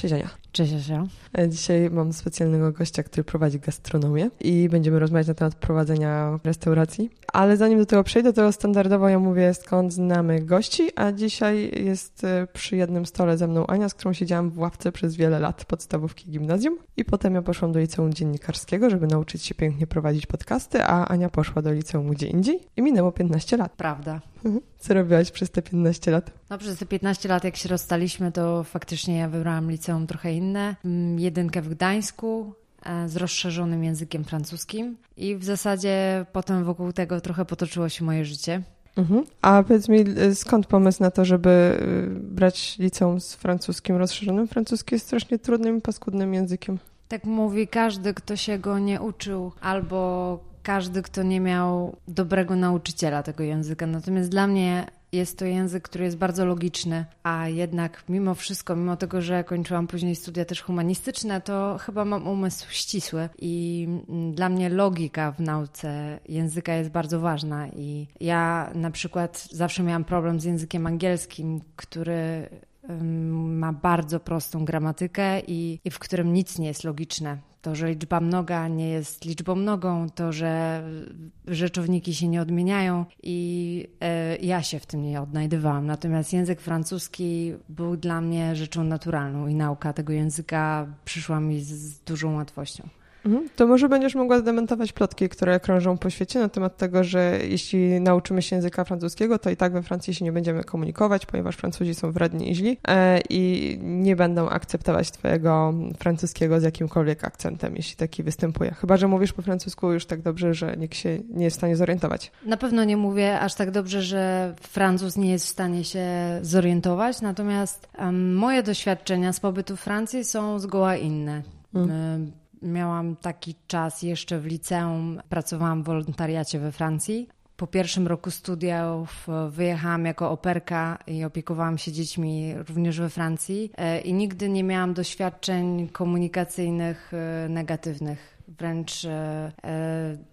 Cześć Ania. Cześć Asia. E, dzisiaj mam specjalnego gościa, który prowadzi gastronomię i będziemy rozmawiać na temat prowadzenia restauracji. Ale zanim do tego przejdę, to standardowo ja mówię skąd znamy gości, a dzisiaj jest e, przy jednym stole ze mną Ania, z którą siedziałam w ławce przez wiele lat podstawówki gimnazjum i potem ja poszłam do liceum dziennikarskiego, żeby nauczyć się pięknie prowadzić podcasty, a Ania poszła do liceum gdzie indziej i minęło 15 lat. Prawda. Mhm. Co robiłaś przez te 15 lat? No przez te 15 lat, jak się rozstaliśmy, to faktycznie ja wybrałam liceum trochę inne. Mm, jedynkę w Gdańsku, e, z rozszerzonym językiem francuskim i w zasadzie potem wokół tego trochę potoczyło się moje życie. Mhm. A powiedz mi, y, skąd pomysł na to, żeby y, brać liceum z francuskim rozszerzonym? Francuski jest strasznie trudnym i paskudnym językiem. Tak mówi każdy, kto się go nie uczył, albo każdy, kto nie miał dobrego nauczyciela tego języka. Natomiast dla mnie jest to język, który jest bardzo logiczny, a jednak mimo wszystko, mimo tego, że kończyłam później studia też humanistyczne, to chyba mam umysł ścisły i mm, dla mnie logika w nauce języka jest bardzo ważna i ja na przykład zawsze miałam problem z językiem angielskim, który ma bardzo prostą gramatykę i, i w którym nic nie jest logiczne. To, że liczba mnoga nie jest liczbą mnogą, to, że rzeczowniki się nie odmieniają i e, ja się w tym nie odnajdywałam. Natomiast język francuski był dla mnie rzeczą naturalną i nauka tego języka przyszła mi z dużą łatwością. Mhm. To może będziesz mogła zdementować plotki, które krążą po świecie na temat tego, że jeśli nauczymy się języka francuskiego, to i tak we Francji się nie będziemy komunikować, ponieważ Francuzi są wredni i źli e, i nie będą akceptować twojego francuskiego z jakimkolwiek akcentem, jeśli taki występuje. Chyba, że mówisz po francusku już tak dobrze, że nikt się nie jest w stanie zorientować. Na pewno nie mówię aż tak dobrze, że Francuz nie jest w stanie się zorientować, natomiast um, moje doświadczenia z pobytu w Francji są zgoła inne. Hmm miałam taki czas jeszcze w liceum, pracowałam w wolontariacie we Francji. Po pierwszym roku studiów wyjechałam jako operka i opiekowałam się dziećmi również we Francji e, i nigdy nie miałam doświadczeń komunikacyjnych e, negatywnych. Wręcz e,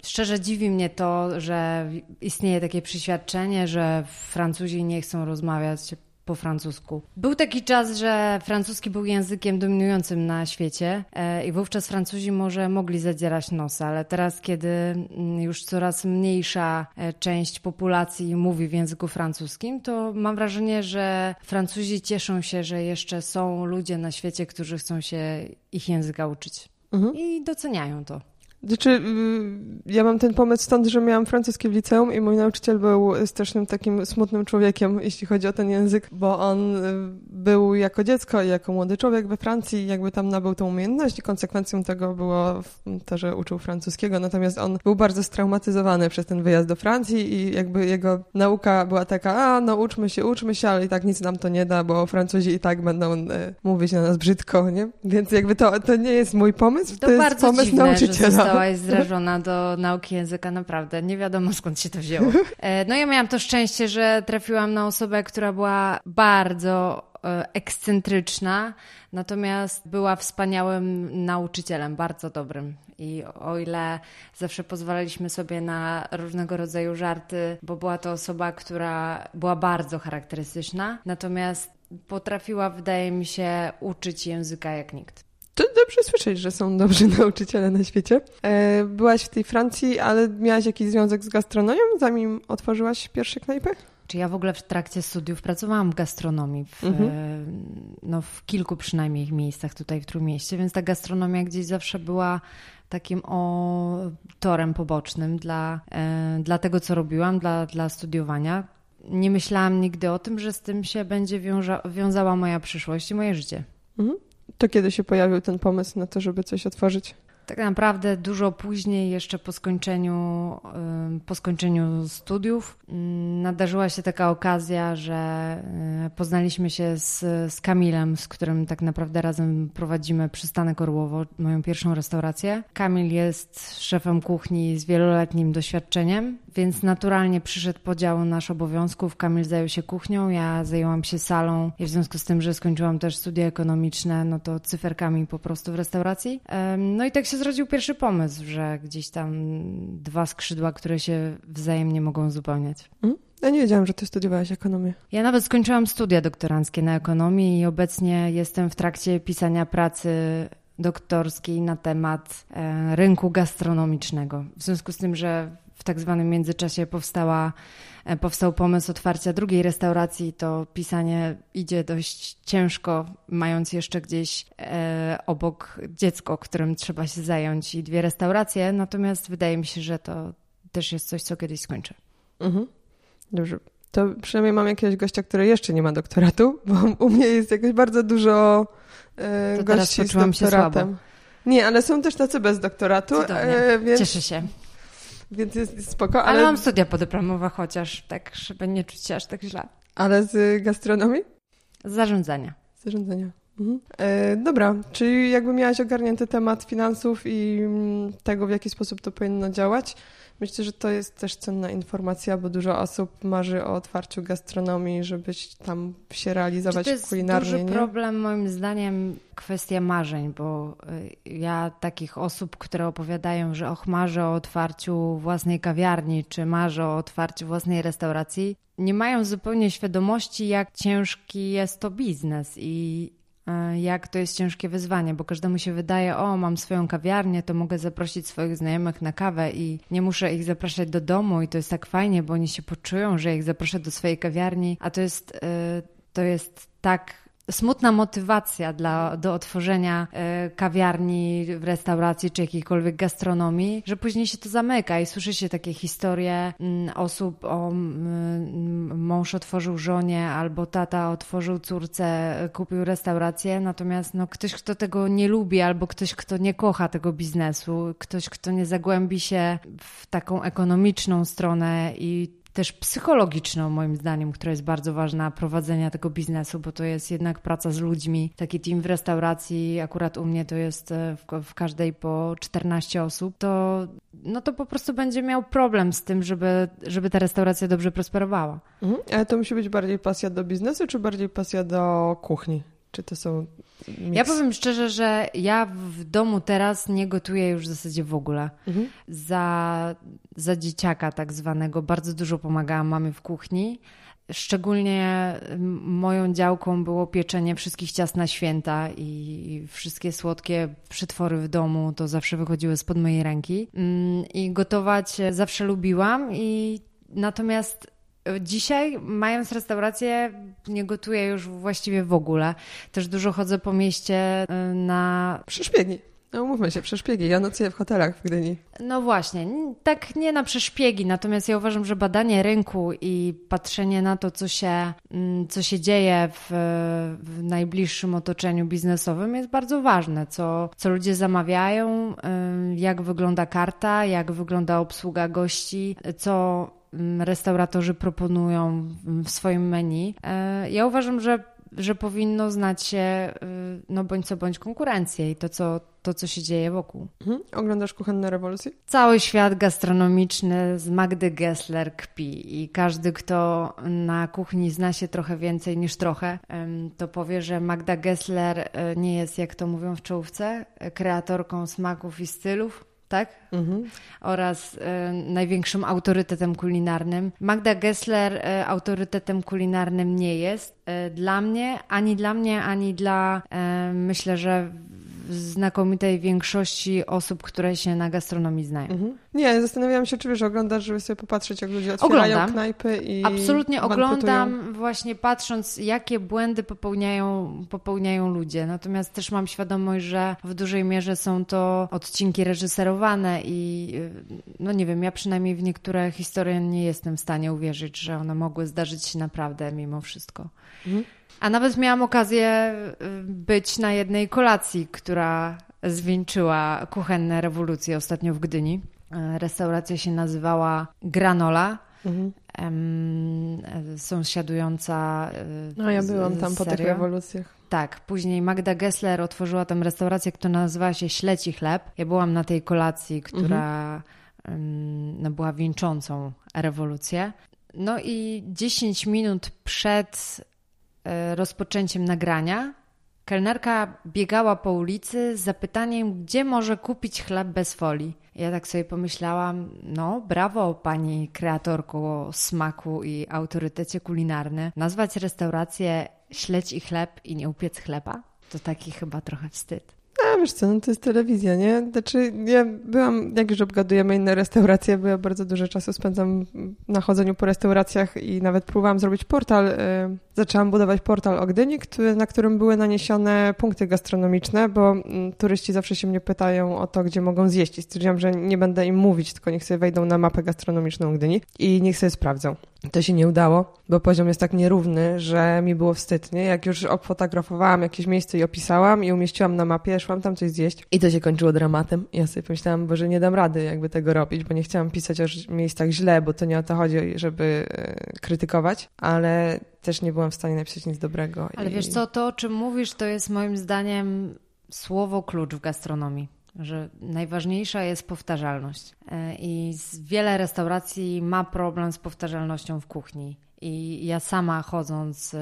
szczerze dziwi mnie to, że istnieje takie przeświadczenie, że Francuzi nie chcą rozmawiać po francusku. Był taki czas, że francuski był językiem dominującym na świecie e, i wówczas Francuzi może mogli zadzierać nos, ale teraz, kiedy mm, już coraz mniejsza e, część populacji mówi w języku francuskim, to mam wrażenie, że Francuzi cieszą się, że jeszcze są ludzie na świecie, którzy chcą się ich języka uczyć. Mhm. I doceniają to. Znaczy, y, ja mam ten pomysł stąd, że miałam francuski w liceum i mój nauczyciel był strasznym takim smutnym człowiekiem, jeśli chodzi o ten język, bo on y, był jako dziecko i jako młody człowiek we Francji i jakby tam nabył tą umiejętność i konsekwencją tego było to, że uczył francuskiego, natomiast on był bardzo straumatyzowany przez ten wyjazd do Francji i jakby jego nauka była taka, a no uczmy się, uczmy się, ale i tak nic nam to nie da, bo Francuzi i tak będą y, mówić na nas brzydko, nie? Więc jakby to, to nie jest mój pomysł, to, to jest pomysł dziwne, nauczyciela zostałaś zrażona do nauki języka, naprawdę. Nie wiadomo skąd się to wzięło. E, no ja miałam to szczęście, że trafiłam na osobę, która była bardzo e, ekscentryczna, natomiast była wspaniałym nauczycielem, bardzo dobrym. I o ile zawsze pozwalaliśmy sobie na różnego rodzaju żarty, bo była to osoba, która była bardzo charakterystyczna, natomiast potrafiła, wydaje mi się, uczyć języka jak nikt. To dobrze słyszeć, że są dobrzy nauczyciele na świecie. E, byłaś w tej Francji, ale miałaś jakiś związek z gastronomią, zanim otworzyłaś pierwsze knajpy? Czy ja w ogóle w trakcie studiów pracowałam w gastronomii, w, mhm. E, no, w kilku przynajmniej miejscach tutaj w Trójmieście, więc ta gastronomia gdzieś zawsze była takim o, torem pobocznym dla, e, dla tego, co robiłam, dla, dla studiowania. Nie myślałam nigdy o tym, że z tym się będzie wiąza, wiązała moja przyszłość i moje życie. Mhm. To kiedy się pojawił ten pomysł na to, żeby coś otworzyć? Tak naprawdę dużo później, jeszcze po skończeniu, po skończeniu studiów, mm, nadarzyła się taka okazja, że e, poznaliśmy się z, z Kamilem, z którym tak naprawdę razem prowadzimy przystanek Orłowo, moją pierwszą restaurację. Kamil jest szefem kuchni z wieloletnim doświadczeniem więc naturalnie przyszedł podział nasz obowiązków. Kamil zajął się kuchnią, ja zajęłam się salą i w związku z tym, że skończyłam też studia ekonomiczne, no to cyferkami po prostu w restauracji. No i tak się zrodził pierwszy pomysł, że gdzieś tam dwa skrzydła, które się wzajemnie mogą uzupełniać. Mm. Ja nie wiedziałam, że ty studiowałaś ekonomię. Ja nawet skończyłam studia doktoranckie na ekonomii i obecnie jestem w trakcie pisania pracy doktorskiej na temat e, rynku gastronomicznego. W związku z tym, że tak zwanym międzyczasie powstała, e, powstał pomysł otwarcia drugiej restauracji, to pisanie idzie dość ciężko, mając jeszcze gdzieś e, obok dziecko, którym trzeba się zająć i dwie restauracje. Natomiast wydaje mi się, że to też jest coś, co kiedyś skończę. Mhm. Dobrze. To przynajmniej mam jakiegoś gościa, który jeszcze nie ma doktoratu, bo u mnie jest jakoś bardzo dużo e, gości z doktoratem. słabo. Nie, ale są też tacy bez doktoratu, e, więc, Cieszę się. Więc jest, spoko. Ale, Ale, mam studia podyplomowe chociaż, tak, żeby nie czuć się aż tak źle. ale z gastronomii? Z zarządzania. Zarządzania. Mhm. E, dobra, czyli jakby miałaś ogarnięty temat finansów i mm, tego, w jaki sposób to powinno działać. Myślę, że to jest też cenna informacja, bo dużo osób marzy o otwarciu gastronomii, żebyś tam się Czy realizować to jest kulinarnie. duży nie? problem, moim zdaniem, kwestia marzeń, bo y, ja takich osób, które opowiadają, że och, marzę o otwarciu własnej kawiarni, czy marzę o otwarciu własnej restauracji, nie mają zupełnie świadomości, jak ciężki jest to biznes i jak to jest ciężkie wyzwanie, bo każdemu się wydaje, o, mam swoją kawiarnię, to mogę zaprosić swoich znajomych na kawę i nie muszę ich zapraszać do domu i to jest tak fajnie, bo oni się poczują, że ich zaproszę do swojej kawiarni, a to jest, y, to jest tak smutna motywacja dla, do otworzenia e, kawiarni, restauracji czy jakiejkolwiek gastronomii, że później się to zamyka i słyszy się takie historie mm, osób o mm, mąż otworzył żonie albo tata otworzył córce, e, kupił restaurację, natomiast no, ktoś, kto tego nie lubi albo ktoś, kto nie kocha tego biznesu, ktoś, kto nie zagłębi się w taką ekonomiczną stronę i też psychologiczną, moim zdaniem, która jest bardzo ważna, prowadzenia tego biznesu, bo to jest jednak praca z ludźmi. Taki team w restauracji, akurat u mnie to jest e, w, w każdej po 14 osób, to, no to po prostu będzie miał problem z tym, żeby, żeby ta restauracja dobrze prosperowała. Mhm. Ale to musi być bardziej pasja do biznesu, czy bardziej pasja do kuchni? Czy to są mix? Ja powiem szczerze, że ja w domu teraz nie gotuję już w zasadzie w ogóle. Mhm. Za, za dzieciaka tak zwanego bardzo dużo pomagałam mamie w kuchni. Szczególnie moją działką było pieczenie wszystkich ciast na święta i wszystkie słodkie przetwory w domu to zawsze wychodziły spod mojej ręki. Mm, I gotować zawsze lubiłam i natomiast Dzisiaj, mając restaurację, nie gotuję już właściwie w ogóle. Też dużo chodzę po mieście y, na. Przeszpiegi. No umówmy się, przeszpiegi. Ja nocuję w hotelach w Gdyni. No właśnie, tak nie na przeszpiegi, natomiast ja uważam, że badanie rynku i patrzenie na to, co się, mm, co się dzieje w, w najbliższym otoczeniu biznesowym jest bardzo ważne. Co, co ludzie zamawiają, y, jak wygląda karta, jak wygląda obsługa gości, co restauratorzy proponują w swoim menu. E, Ja uważam, że, że powinno znać się y, no bądź co bądź konkurencję i to co, to, co się dzieje wokół. Mhm. Oglądasz Kuchenne Rewolucje? Cały świat gastronomiczny z Magdy Gessler kpi i każdy, kto na kuchni zna się trochę więcej niż trochę, to powie, że Magda Gessler e, nie jest, jak to mówią w czołówce, e, kreatorką smaków i stylów, tak? Mhm. oraz e, największym autorytetem kulinarnym. Magda Gessler e, autorytetem kulinarnym nie jest. E, dla mnie, ani dla mnie, ani dla myślę, że znakomitej większości osób, które się na gastronomii znają. Mhm. Nie, zastanawiałam się, czy wiesz, oglądasz, żeby sobie popatrzeć, jak ludzie otwierają Oglądam. knajpy i Absolutnie oglądam, właśnie patrząc, jakie błędy popełniają, popełniają ludzie. Natomiast też mam świadomość, że w dużej mierze są to odcinki reżyserowane i y, no nie wiem, ja przynajmniej w niektóre historie nie jestem w stanie uwierzyć, że one mogły zdarzyć się naprawdę mimo wszystko. Mhm. A nawet miałam okazję y, być na jednej kolacji, która zwieńczyła kuchenne rewolucje ostatnio w Gdyni. E, Restauracja się nazywała Granola. Mhm. E, sąsiadująca. e, No ja byłam tam po tych rewolucjach. Tak, później Magda Gessler otworzyła tam restaurację, która nazywała się Śleci Chleb. Ja byłam na tej kolacji, która em, no, była wieńczącą rewolucję. No i 10 minut przed rozpoczęciem nagrania kelnerka biegała po ulicy z zapytaniem, gdzie może kupić chleb bez folii. Ja tak sobie pomyślałam, no brawo pani kreatorko smaku i autorytecie kulinarny. Nazwać restaurację śledź i chleb i nie upiec chleba? To taki chyba trochę wstyd. A wiesz co, no to jest telewizja, nie? Znaczy, ja byłam, jak już obgadujemy inne restauracje, bo ja bardzo dużo czasu spędzam na chodzeniu po restauracjach i nawet próbowałam zrobić portal. Y, zaczęłam budować portal o Gdyni, który, na którym były naniesione punkty gastronomiczne, bo mm, turyści zawsze się mnie pytają o to, gdzie mogą zjeść. I stwierdziłam, że nie będę im mówić, tylko niech sobie wejdą na mapę gastronomiczną Gdyni i niech sobie sprawdzą. To się nie udało, bo poziom jest tak nierówny, że mi było wstyd, nie? Jak już obfotografowałam jakieś miejsce i opisałam i umieściłam na mapie, szłam tam coś zjeść i to się kończyło dramatem. Ja sobie pomyślałam, że nie dam rady jakby tego robić, bo nie chciałam pisać o miejscach źle, bo to nie o to chodzi, żeby e, krytykować, ale też nie byłam w stanie napisać nic dobrego. Ale i... wiesz co, to o czym mówisz, to jest moim zdaniem słowo klucz w gastronomii że najważniejsza jest powtarzalność. E, I wiele restauracji ma problem z powtarzalnością w kuchni. I ja sama chodząc y,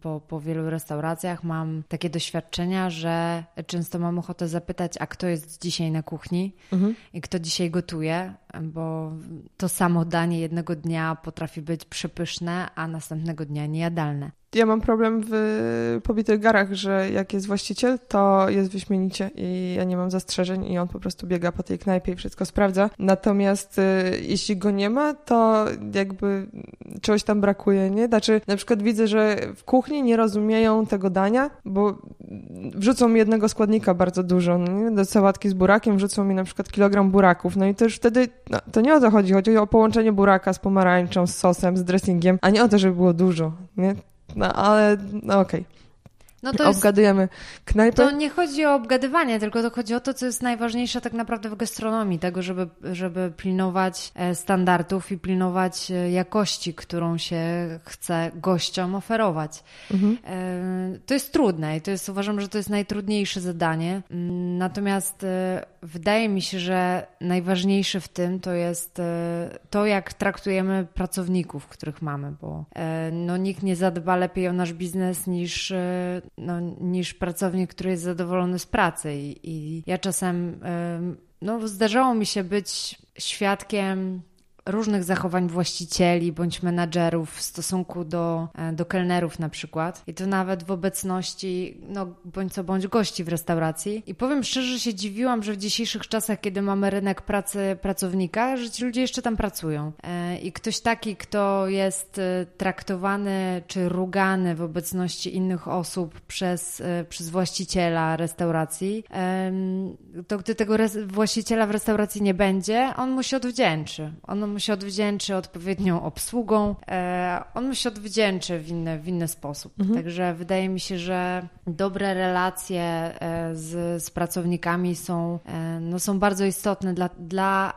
po, po wielu restauracjach mam takie doświadczenia, że często mam ochotę zapytać, a kto jest dzisiaj na kuchni mhm. i kto dzisiaj gotuje, bo to samo danie jednego dnia potrafi być przepyszne, a następnego dnia niejadalne ja mam problem w pobitych garach, że jak jest właściciel, to jest wyśmienicie i ja nie mam zastrzeżeń i on po prostu biega po tej knajpie i wszystko sprawdza. Natomiast y, jeśli go nie ma, to jakby czegoś tam brakuje, nie? Znaczy, na przykład widzę, że w kuchni nie rozumieją tego dania, bo wrzucą mi jednego składnika bardzo dużo, no nie? Do sałatki z burakiem wrzucą mi na przykład kilogram buraków, no i to już wtedy, no, to nie o to chodzi, chodzi o połączenie buraka z pomarańczą, z sosem, z dressingiem, a nie o to, żeby było dużo, nie? No ale, no okej. Okay. No to Obgadujemy jest. To nie chodzi o obgadywanie, tylko to chodzi o to, co jest najważniejsze tak naprawdę w gastronomii, tego, żeby, żeby pilnować e, standardów i pilnować e, jakości, którą się chce gościom oferować. Mhm. E, to jest trudne i to jest, uważam, że to jest najtrudniejsze zadanie. Mm, natomiast wydaje mi się, że najważniejsze w tym to jest to, jak traktujemy pracowników, których mamy, bo no, nikt nie zadba lepiej o nasz biznes niż no, niż pracownik, który jest zadowolony z pracy. I, i ja czasem, no, zdarzało mi się być świadkiem różnych zachowań właścicieli bądź menadżerów w stosunku do, e, do kelnerów na przykład. I to nawet w obecności, no bądź co bądź gości w restauracji. I powiem szczerze, że się dziwiłam, że w dzisiejszych czasach, kiedy mamy rynek pracy pracownika, że ci ludzie jeszcze tam pracują. E, I ktoś taki, kto jest e, traktowany czy rugany w obecności innych osób przez, przez właściciela restauracji, to gdy tego właściciela w restauracji nie będzie, on mu się odwdzięczy. On mu się odwdzięczy odpowiednią obsługą, e, on mu się odwdzięczy w inny, w inny sposób. Mhm. Także wydaje mi się, że dobre relacje e, z, z pracownikami są, e, no, są bardzo istotne dla, dla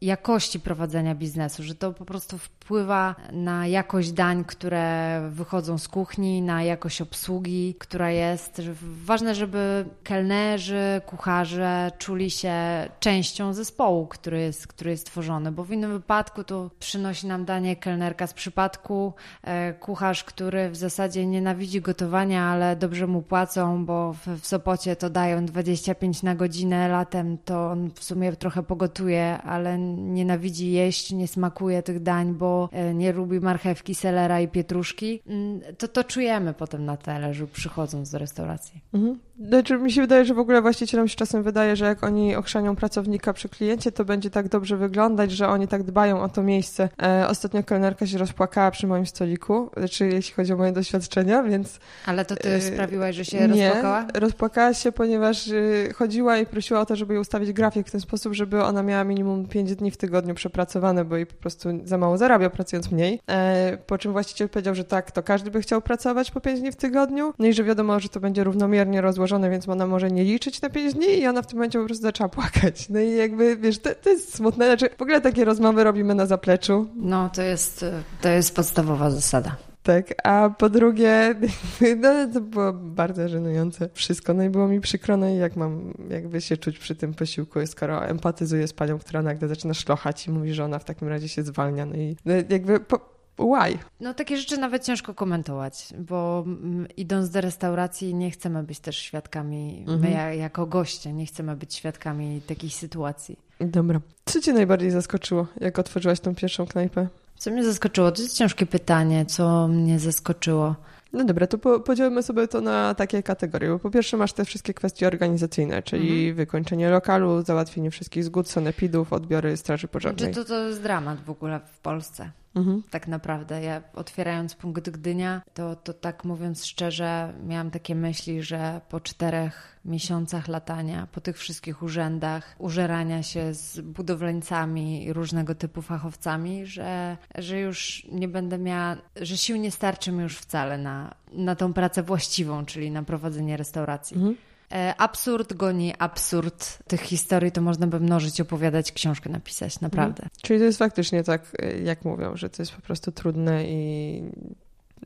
jakości prowadzenia biznesu, że to po prostu wpływa na jakość dań, które wychodzą z kuchni, na jakość obsługi, która jest. Ważne, żeby kelnerzy, kucharze czuli się częścią zespołu, który jest, który jest tworzony, bo w innym wypadku to przynosi nam danie kelnerka z przypadku, e, kucharz, który w zasadzie nienawidzi gotowania, ale dobrze mu płacą, bo w, w Sopocie to dają 25 na godzinę, latem to on w sumie trochę pogotuje, ale nienawidzi jeść, nie smakuje tych dań, bo e, nie lubi marchewki, selera i pietruszki, mm, to to czujemy potem na talerzu, przychodząc do restauracji. Mhm. Znaczy, mi się wydaje, że w ogóle właścicielom się czasem wydaje, że jak oni ochrzanią pracownika przy kliencie, to będzie tak dobrze wyglądać, że oni tak dbają o to miejsce. E, ostatnio kelnerka się rozpłakała przy moim stoliku, znaczy jeśli chodzi o moje doświadczenia, więc... Ale to ty e, sprawiłaś, że się nie, rozpłakała? rozpłakała się, ponieważ e, chodziła i prosiła o to, żeby jej ustawić grafik w ten sposób, żeby ona miała minimum 5 dni w tygodniu przepracowane, bo jej po prostu za mało zarabia, pracując mniej. E, po czym właściciel powiedział, że tak, to każdy by chciał pracować po 5 dni w tygodniu, no i że wiadomo, że to będzie równomiernie rozłożone złożone, więc ona może nie liczyć na 5 dni i ona w tym momencie po prostu zaczęła płakać. No i jakby, wiesz, to, to jest smutne. Znaczy, w ogóle takie rozmowy robimy na zapleczu. No, to jest, to jest podstawowa zasada. Tak, a po drugie, no to było bardzo żenujące wszystko, no i było mi przykro, no i jak mam jakby się czuć przy tym posiłku, skoro empatyzuję z panią, która nagle zaczyna szlochać i mówi, że ona w takim razie się zwalnia, no i no jakby po, why? No takie rzeczy nawet ciężko komentować, bo mm, idąc do restauracji nie chcemy być też świadkami, mhm. my jako goście nie chcemy być świadkami takich sytuacji. Dobra. Co cię najbardziej zaskoczyło, jak otworzyłaś tą pierwszą knajpę? Co mnie zaskoczyło? To jest ciężkie pytanie, co mnie zaskoczyło. No dobra, to po, podzielmy sobie to na takie kategorie. Bo po pierwsze masz te wszystkie kwestie organizacyjne, czyli mhm. wykończenie lokalu, załatwienie wszystkich zgód, sanepidów, odbiory straży pożarnej. Czy to, to jest dramat w ogóle w Polsce? Mhm. Tak naprawdę. Ja otwierając punkt Gdynia, to, to tak mówiąc szczerze, miałam takie myśli, że po czterech miesiącach latania, po tych wszystkich urzędach, użerania się z budowlańcami i różnego typu fachowcami, że, że już nie będę miała, że sił nie starczy mi już wcale na, na tą pracę właściwą, czyli na prowadzenie restauracji. Mhm. E, absurd goni absurd tych historii, to można by mnożyć, opowiadać, książkę napisać, naprawdę. Mhm. Czyli to jest faktycznie tak, e, jak mówią, że to jest po prostu trudne i...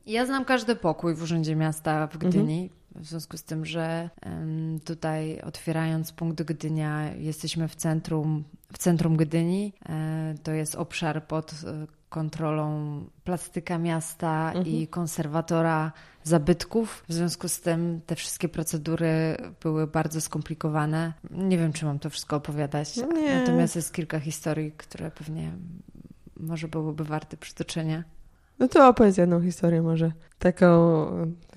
Ja znam każdy pokój w Urzędzie Miasta w Gdyni. Mhm. W związku z tym, że tutaj otwierając punkt Gdynia, jesteśmy w centrum, w centrum Gdyni. E, to jest obszar pod kontrolą plastyka miasta mhm. i konserwatora zabytków. W związku z tym te wszystkie procedury były bardzo skomplikowane. Nie wiem, czy mam to wszystko opowiadać. No. Natomiast jest kilka historii, które pewnie może byłyby warte przytoczenia. No to opowiedz jedną historię może, taką,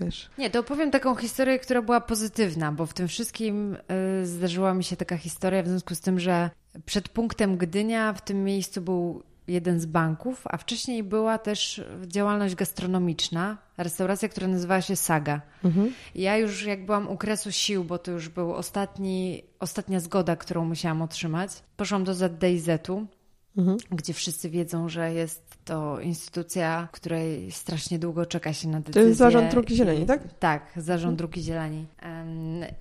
wiesz... Nie, to opowiem taką historię, która była pozytywna, bo w tym wszystkim y, zdarzyła mi się taka historia w związku z tym, że przed punktem Gdynia w tym miejscu był jeden z banków, a wcześniej była też działalność gastronomiczna, restauracja, która nazywała się Saga. Mhm. Ja już jak byłam u kresu sił, bo to już był ostatni, ostatnia zgoda, którą musiałam otrzymać, poszłam do ZDIZ-u, mhm. gdzie wszyscy wiedzą, że jest to instytucja, której strasznie długo czeka się na decyzję. To jest Zarząd Drugi Zieleni, tak? Tak, Zarząd mhm. Drugi Zieleni.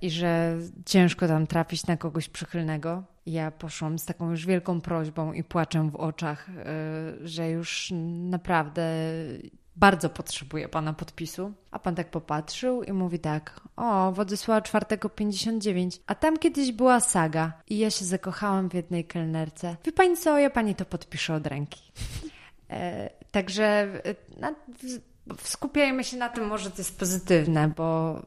I że ciężko tam trafić na kogoś przychylnego. Ja poszłam z taką już wielką prośbą i płaczem w oczach, y, że już naprawdę bardzo potrzebuję pana podpisu. A pan tak popatrzył i mówi tak: O, Władysława IV 59, a tam kiedyś była saga. I ja się zakochałam w jednej kelnerce. Wie pani co, ja pani to podpiszę od ręki. E, także e, na, skupiajmy się na tym, może to jest pozytywne, bo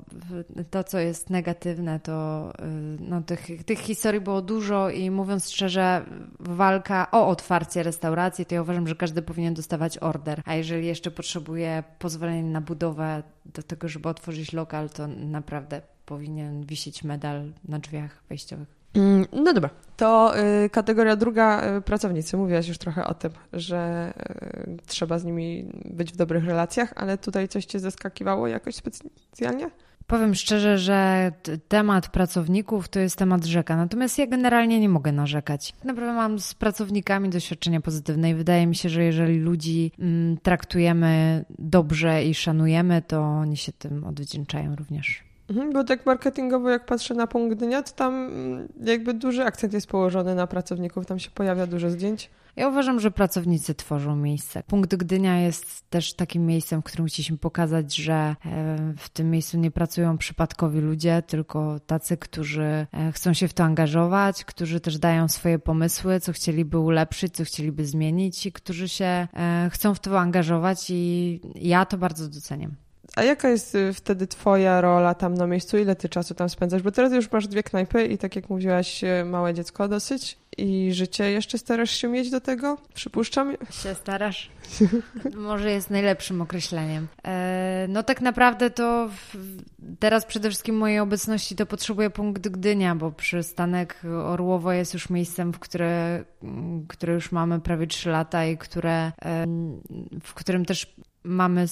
to, co jest negatywne, to e, no, tych, tych historii było dużo i mówiąc szczerze, walka o otwarcie restauracji, to ja uważam, że każdy powinien dostawać order, a jeżeli jeszcze potrzebuje pozwolenia na budowę do tego, żeby otworzyć lokal, to naprawdę powinien wisieć medal na drzwiach wejściowych. Mm, no dobra, to y, kategoria druga, y, pracownicy. Mówiłaś już trochę o tym, że y, trzeba z nimi być w dobrych relacjach, ale tutaj coś Cię zaskakiwało jakoś specjalnie? Powiem szczerze, że temat pracowników to jest temat rzeka, natomiast ja generalnie nie mogę narzekać. Naprawdę mam z pracownikami doświadczenia pozytywne i wydaje mi się, że jeżeli ludzi mm, traktujemy dobrze i szanujemy, to oni się tym odwdzięczają również. Mhm, bo tak marketingowo, jak patrzę na punkt dnia, to tam mm, jakby duży akcent jest położony na pracowników, tam się pojawia dużo zdjęć. Ja uważam, że pracownicy tworzą miejsce. Punkt Gdynia jest też takim miejscem, w którym chcieliśmy pokazać, że e, w tym miejscu nie pracują przypadkowi ludzie, tylko tacy, którzy e, chcą się w to angażować, którzy też dają swoje pomysły, co chcieliby ulepszyć, co chcieliby zmienić i którzy się e, chcą w to angażować i ja to bardzo doceniam. A jaka jest y, wtedy twoja rola tam na miejscu? Ile ty czasu tam spędzasz? Bo teraz już masz dwie knajpy i tak jak mówiłaś, y, małe dziecko dosyć i życie jeszcze starasz się mieć do tego? Przypuszczam. Się starasz? Może jest najlepszym określeniem. E, no tak naprawdę to teraz przede wszystkim mojej obecności to potrzebuję punkt Gdynia, bo przystanek Orłowo jest już miejscem, w które, które już mamy prawie trzy lata i które, w którym też mamy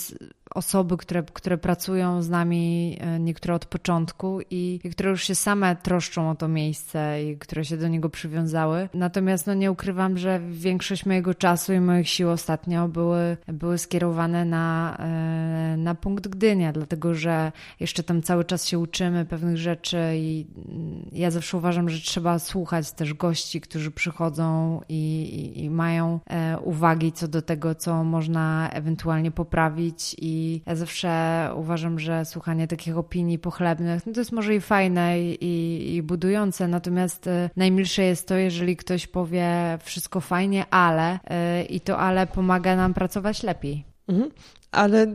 osoby, które, które pracują z nami, e, niektóre od początku i, i, które już się same troszczą o to miejsce i które się do niego przywiązały. Natomiast no, nie ukrywam, że większość mojego czasu i moich sił ostatnio były, były skierowane na, e, na punkt Gdynia, dlatego że jeszcze tam cały czas się uczymy pewnych rzeczy i mm, ja zawsze uważam, że trzeba słuchać też gości, którzy przychodzą i, i, i mają e, uwagi co do tego, co można ewentualnie poprawić i ja zawsze uważam, że słuchanie takich opinii pochlebnych, no to jest może i fajne i, i budujące, natomiast y, najmilsze jest to, jeżeli ktoś powie wszystko fajnie, ale y, i to ale pomaga nam pracować lepiej. Mhm. Ale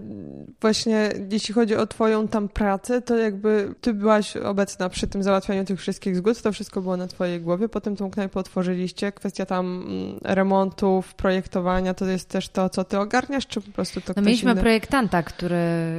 właśnie jeśli chodzi o twoją tam pracę, to jakby ty byłaś obecna przy tym załatwianiu tych wszystkich zgód, to wszystko było na twojej głowie, potem tą knajpę otworzyliście, kwestia tam mm, remontów, projektowania, to jest też to, co ty ogarniasz, czy po prostu to no, Mieliśmy inny? projektanta, który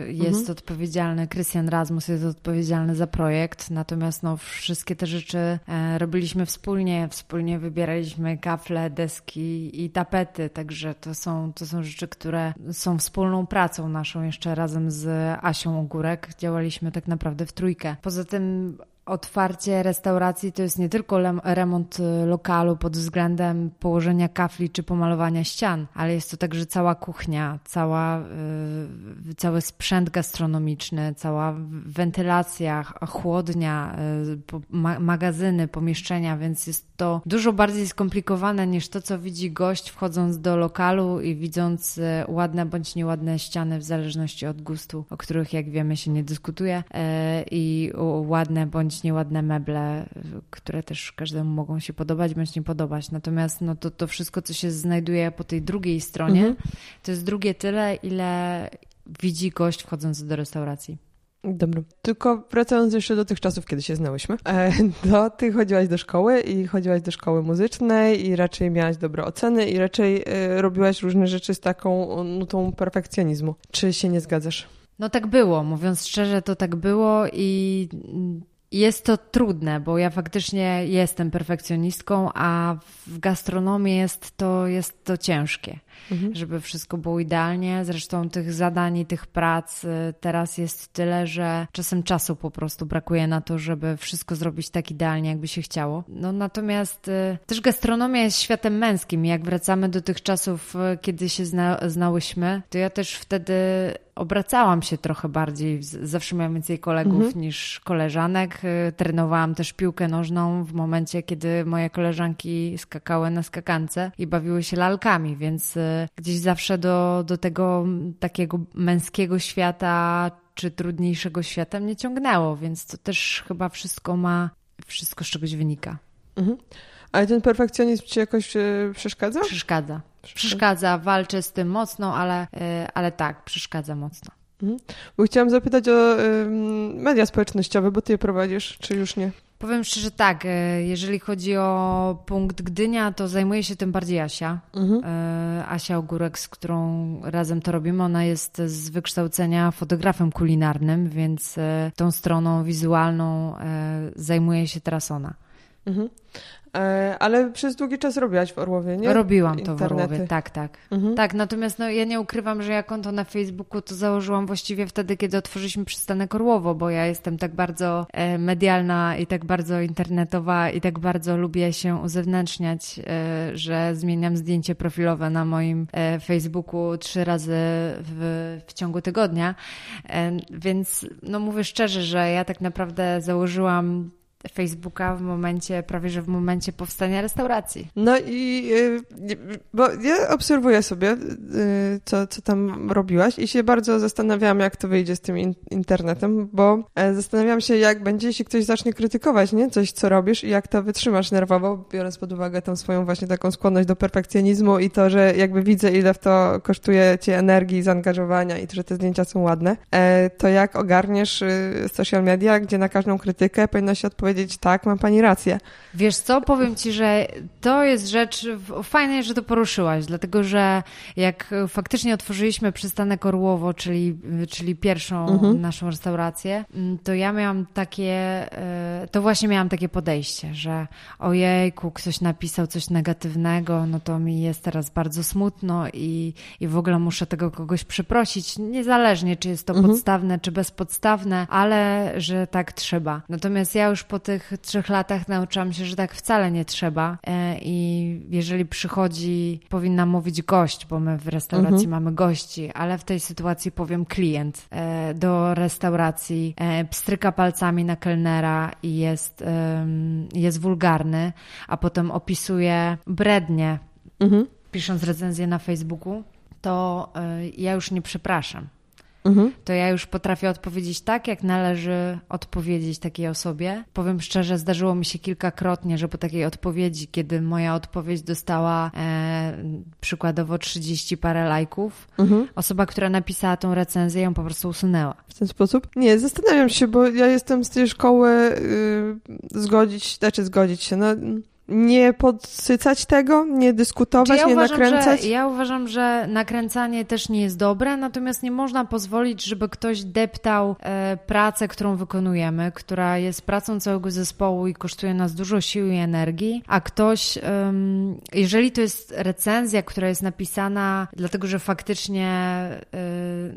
jest mhm. odpowiedzialny, Christian Rasmus jest odpowiedzialny za projekt, natomiast no, wszystkie te rzeczy e, robiliśmy wspólnie, wspólnie wybieraliśmy kafle, deski i tapety, także to są, to są rzeczy, które są wspólną pracą naszą jeszcze razem z Asią Ogórek. Działaliśmy tak naprawdę w trójkę. Poza tym Otwarcie restauracji to jest nie tylko remont y, lokalu pod względem położenia kafli czy pomalowania ścian, ale jest to także cała kuchnia, cała, yy, cały sprzęt gastronomiczny, cała wentylacja, chłodnia, yy, ma magazyny, pomieszczenia, więc jest to dużo bardziej skomplikowane niż to, co widzi gość wchodząc do lokalu i widząc y, ładne bądź nieładne ściany w zależności od gustu, o których jak wiemy się nie dyskutuje yy, i ładne bądź bądź nieładne meble, które też każdemu mogą się podobać bądź nie podobać. Natomiast no to, to wszystko, co się znajduje po tej drugiej stronie, mhm. to jest drugie tyle, ile widzi gość wchodząc do restauracji. Dobra. Tylko wracając jeszcze do tych czasów, kiedy się znałyśmy, e, to ty chodziłaś do szkoły i chodziłaś do szkoły muzycznej i raczej miałaś dobre oceny i raczej e, robiłaś różne rzeczy z taką nutą perfekcjonizmu. Czy się nie zgadzasz? No tak było, mówiąc szczerze, to tak było i jest to trudne, bo ja faktycznie jestem perfekcjonistką, a w gastronomii jest to, jest to ciężkie, mhm. żeby wszystko było idealnie. Zresztą tych zadań i tych prac y, teraz jest tyle, że czasem czasu po prostu brakuje na to, żeby wszystko zrobić tak idealnie, jakby się chciało. No natomiast y, też gastronomia jest światem męskim. Jak wracamy do tych czasów, y, kiedy się zna, znałyśmy, to ja też wtedy obracałam się trochę bardziej. Zawsze miałam więcej kolegów mhm. niż koleżanek. Trenowałam też piłkę nożną w momencie, kiedy moje koleżanki skakały na skakance i bawiły się lalkami, więc gdzieś zawsze do, do tego takiego męskiego świata czy trudniejszego świata mnie ciągnęło, więc to też chyba wszystko ma, wszystko z czegoś wynika. Mhm. Ale ten perfekcjonizm ci jakoś y, przeszkadza? Przeszkadza. Przeszkadza, walczę z tym mocno, ale, y, ale tak, przeszkadza mocno. Mhm. Bo chciałam zapytać o media społecznościowe, bo ty je prowadzisz, czy już nie? Powiem szczerze tak, e, jeżeli chodzi o punkt Gdynia, to zajmuje się tym bardziej Asia. Mhm. E, Asia Ogórek, z którą razem to robimy, ona jest z wykształcenia fotografem kulinarnym, więc e, tą stroną wizualną zajmuje się teraz ona. Mhm. E, ale przez długi czas robiłaś w Orłowie, nie? Robiłam to Internety. w Orłowie, tak, tak. Mhm. Tak, natomiast no, ja nie ukrywam, że ja konto na Facebooku to założyłam właściwie wtedy, kiedy otworzyliśmy przystanek Orłowo, bo ja jestem tak bardzo e, medialna i tak bardzo internetowa i tak bardzo lubię się uzewnętrzniać, e, że zmieniam zdjęcie profilowe na moim Facebooku trzy razy w, w ciągu tygodnia. Więc no mówię szczerze, że ja tak naprawdę założyłam Facebooka w momencie, prawie że w momencie powstania restauracji. No i y, bo ja obserwuję sobie, y, co, co tam robiłaś i się bardzo zastanawiałam, jak to wyjdzie z tym internetem, bo e, zastanawiałam się, jak będzie, jeśli ktoś zacznie krytykować, nie? Coś, co robisz i jak to wytrzymasz nerwowo, biorąc pod uwagę tą swoją właśnie taką skłonność do perfekcjonizmu i to, że jakby widzę, ile w to kosztuje ci energii, zaangażowania i to, że te zdjęcia są ładne, e, to jak ogarniesz y, social media, gdzie na każdą krytykę powinno się odpowiedzieć powiedzieć, tak, ma pani rację. Wiesz co, powiem ci, że to jest rzecz, fajne, że to poruszyłaś, dlatego że jak faktycznie otworzyliśmy przystanek Orłowo, czyli, czyli pierwszą mhm. naszą restaurację, mm, to ja miałam takie, e, to właśnie miałam takie podejście, że ojejku, ktoś napisał coś negatywnego, no to mi jest teraz bardzo smutno i, i w ogóle muszę tego kogoś przeprosić, niezależnie czy jest to mhm. podstawne, czy bezpodstawne, ale że tak trzeba. Natomiast ja już po tych trzech latach nauczyłam się, że tak wcale nie trzeba. E, I jeżeli przychodzi, powinna mówić gość, bo my w restauracji mhm. mamy gości, ale w tej sytuacji powiem klient e, do restauracji, e, pstryka palcami na kelnera i jest, jest wulgarny, a potem opisuje brednie, mhm. pisząc recenzję na Facebooku, to ja już nie przepraszam mhm. to ja już potrafię odpowiedzieć tak, jak należy odpowiedzieć takiej osobie. Powiem szczerze, zdarzyło mi się kilkakrotnie, że po takiej odpowiedzi, kiedy moja odpowiedź dostała e, przykładowo 30 parę lajków, mhm. osoba, która napisała tą recenzję, ją po prostu usunęła. W ten sposób? Nie, zastanawiam się, bo ja jestem z tej szkoły yy, zgodzić, znaczy zgodzić się, no nie podsycać tego, nie dyskutować, ja nie uważam, nakręcać? Że, ja uważam, że nakręcanie też nie jest dobre, natomiast nie można pozwolić, żeby ktoś deptał e, pracę, którą wykonujemy, która jest pracą całego zespołu i kosztuje nas dużo sił i energii, a ktoś, jeżeli to jest recenzja, która jest napisana dlatego, że faktycznie e,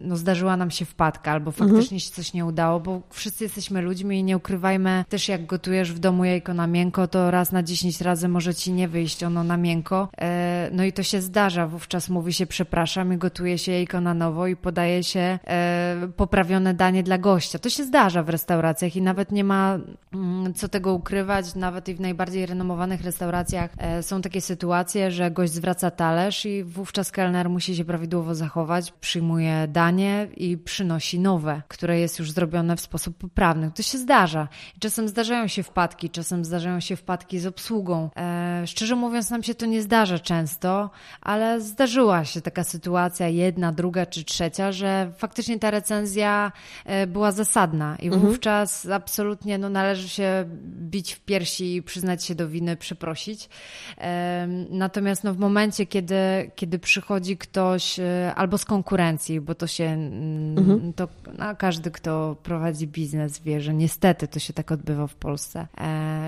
no, zdarzyła nam się wpadka albo mhm. faktycznie mhm. się coś nie udało, bo wszyscy jesteśmy ludźmi i nie ukrywajmy też jak gotujesz w domu jajko na miękko, to raz na 10 razy może ci nie wyjść ono na miękko. E, no i to się zdarza. Wówczas mówi się przepraszam i gotuje się jajko na nowo i podaje się e, poprawione danie dla gościa. To się zdarza w restauracjach i nawet nie ma mm, co tego ukrywać. Nawet i w najbardziej renomowanych restauracjach e, są takie sytuacje, że gość zwraca talerz i wówczas kelner musi się prawidłowo zachować, przyjmuje danie i przynosi nowe, które jest już zrobione w sposób poprawny. To się zdarza. Czasem zdarzają się wpadki, czasem zdarzają się wpadki z obsługą, E, szczerze mówiąc, nam się to nie zdarza często, ale zdarzyła się taka sytuacja, jedna, druga czy trzecia, że faktycznie ta recenzja e, była zasadna i mhm. wówczas absolutnie no, należy się bić w piersi i przyznać się do winy, przeprosić. E, natomiast no, w momencie, kiedy, kiedy przychodzi ktoś albo z konkurencji, bo to się, mm, mhm. to no, każdy, kto prowadzi biznes wie, że niestety to się tak odbywa w Polsce,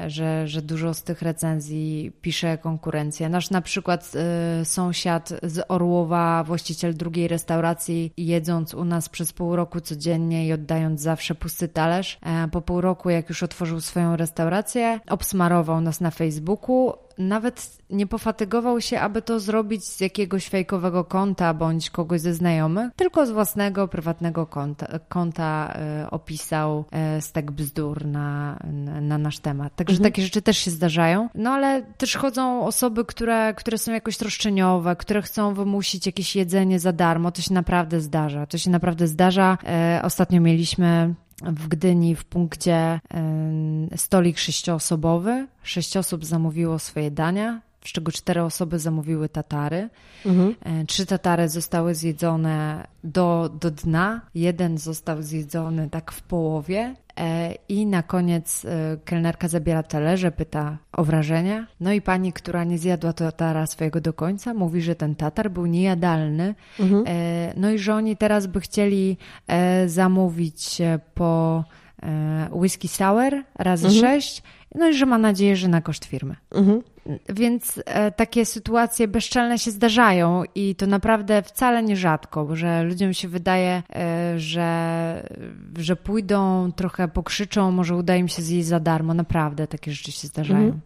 że, że dużo z tych recenzji recenzji pisze konkurencja. Nasz na przykład y, sąsiad z Orłowa, właściciel drugiej restauracji, jedząc u nas przez pół roku codziennie i oddając zawsze pusty talerz, e, po pół roku, jak już otworzył swoją restaurację, obsmarował nas na Facebooku, nawet nie pofatygował się, aby to zrobić z jakiegoś fejkowego konta bądź kogoś ze znajomych, tylko z własnego prywatnego konta, konta e, opisał e, stek bzdur na, na nasz temat. Także mhm. takie rzeczy też się zdarzają. No ale też chodzą osoby, które, które są jakoś troszczeniowe, które chcą wymusić jakieś jedzenie za darmo. To się naprawdę zdarza. To się naprawdę zdarza. E, ostatnio mieliśmy w Gdyni w punkcie stolik sześcioosobowy. Sześć osób zamówiło swoje dania, z czego cztery osoby zamówiły tatary. Mhm. E, trzy tatary zostały zjedzone do, do dna, jeden został zjedzony tak w połowie. E, I na koniec e, kelnerka zabiera talerze, pyta o wrażenia. No i pani, która nie zjadła tatara swojego do końca, mówi, że ten tatar był niejadalny. Mhm. No i że oni teraz by chcieli zamówić po whisky sour razy mhm. sześć no i że ma nadzieję, że na koszt firmy. Mhm. Więc e, takie sytuacje bezczelne się zdarzają i to naprawdę wcale nie rzadko, że ludziom się wydaje, e, że, że pójdą, trochę pokrzyczą, może uda im się zjeść za darmo. Naprawdę takie rzeczy się zdarzają. Mhm.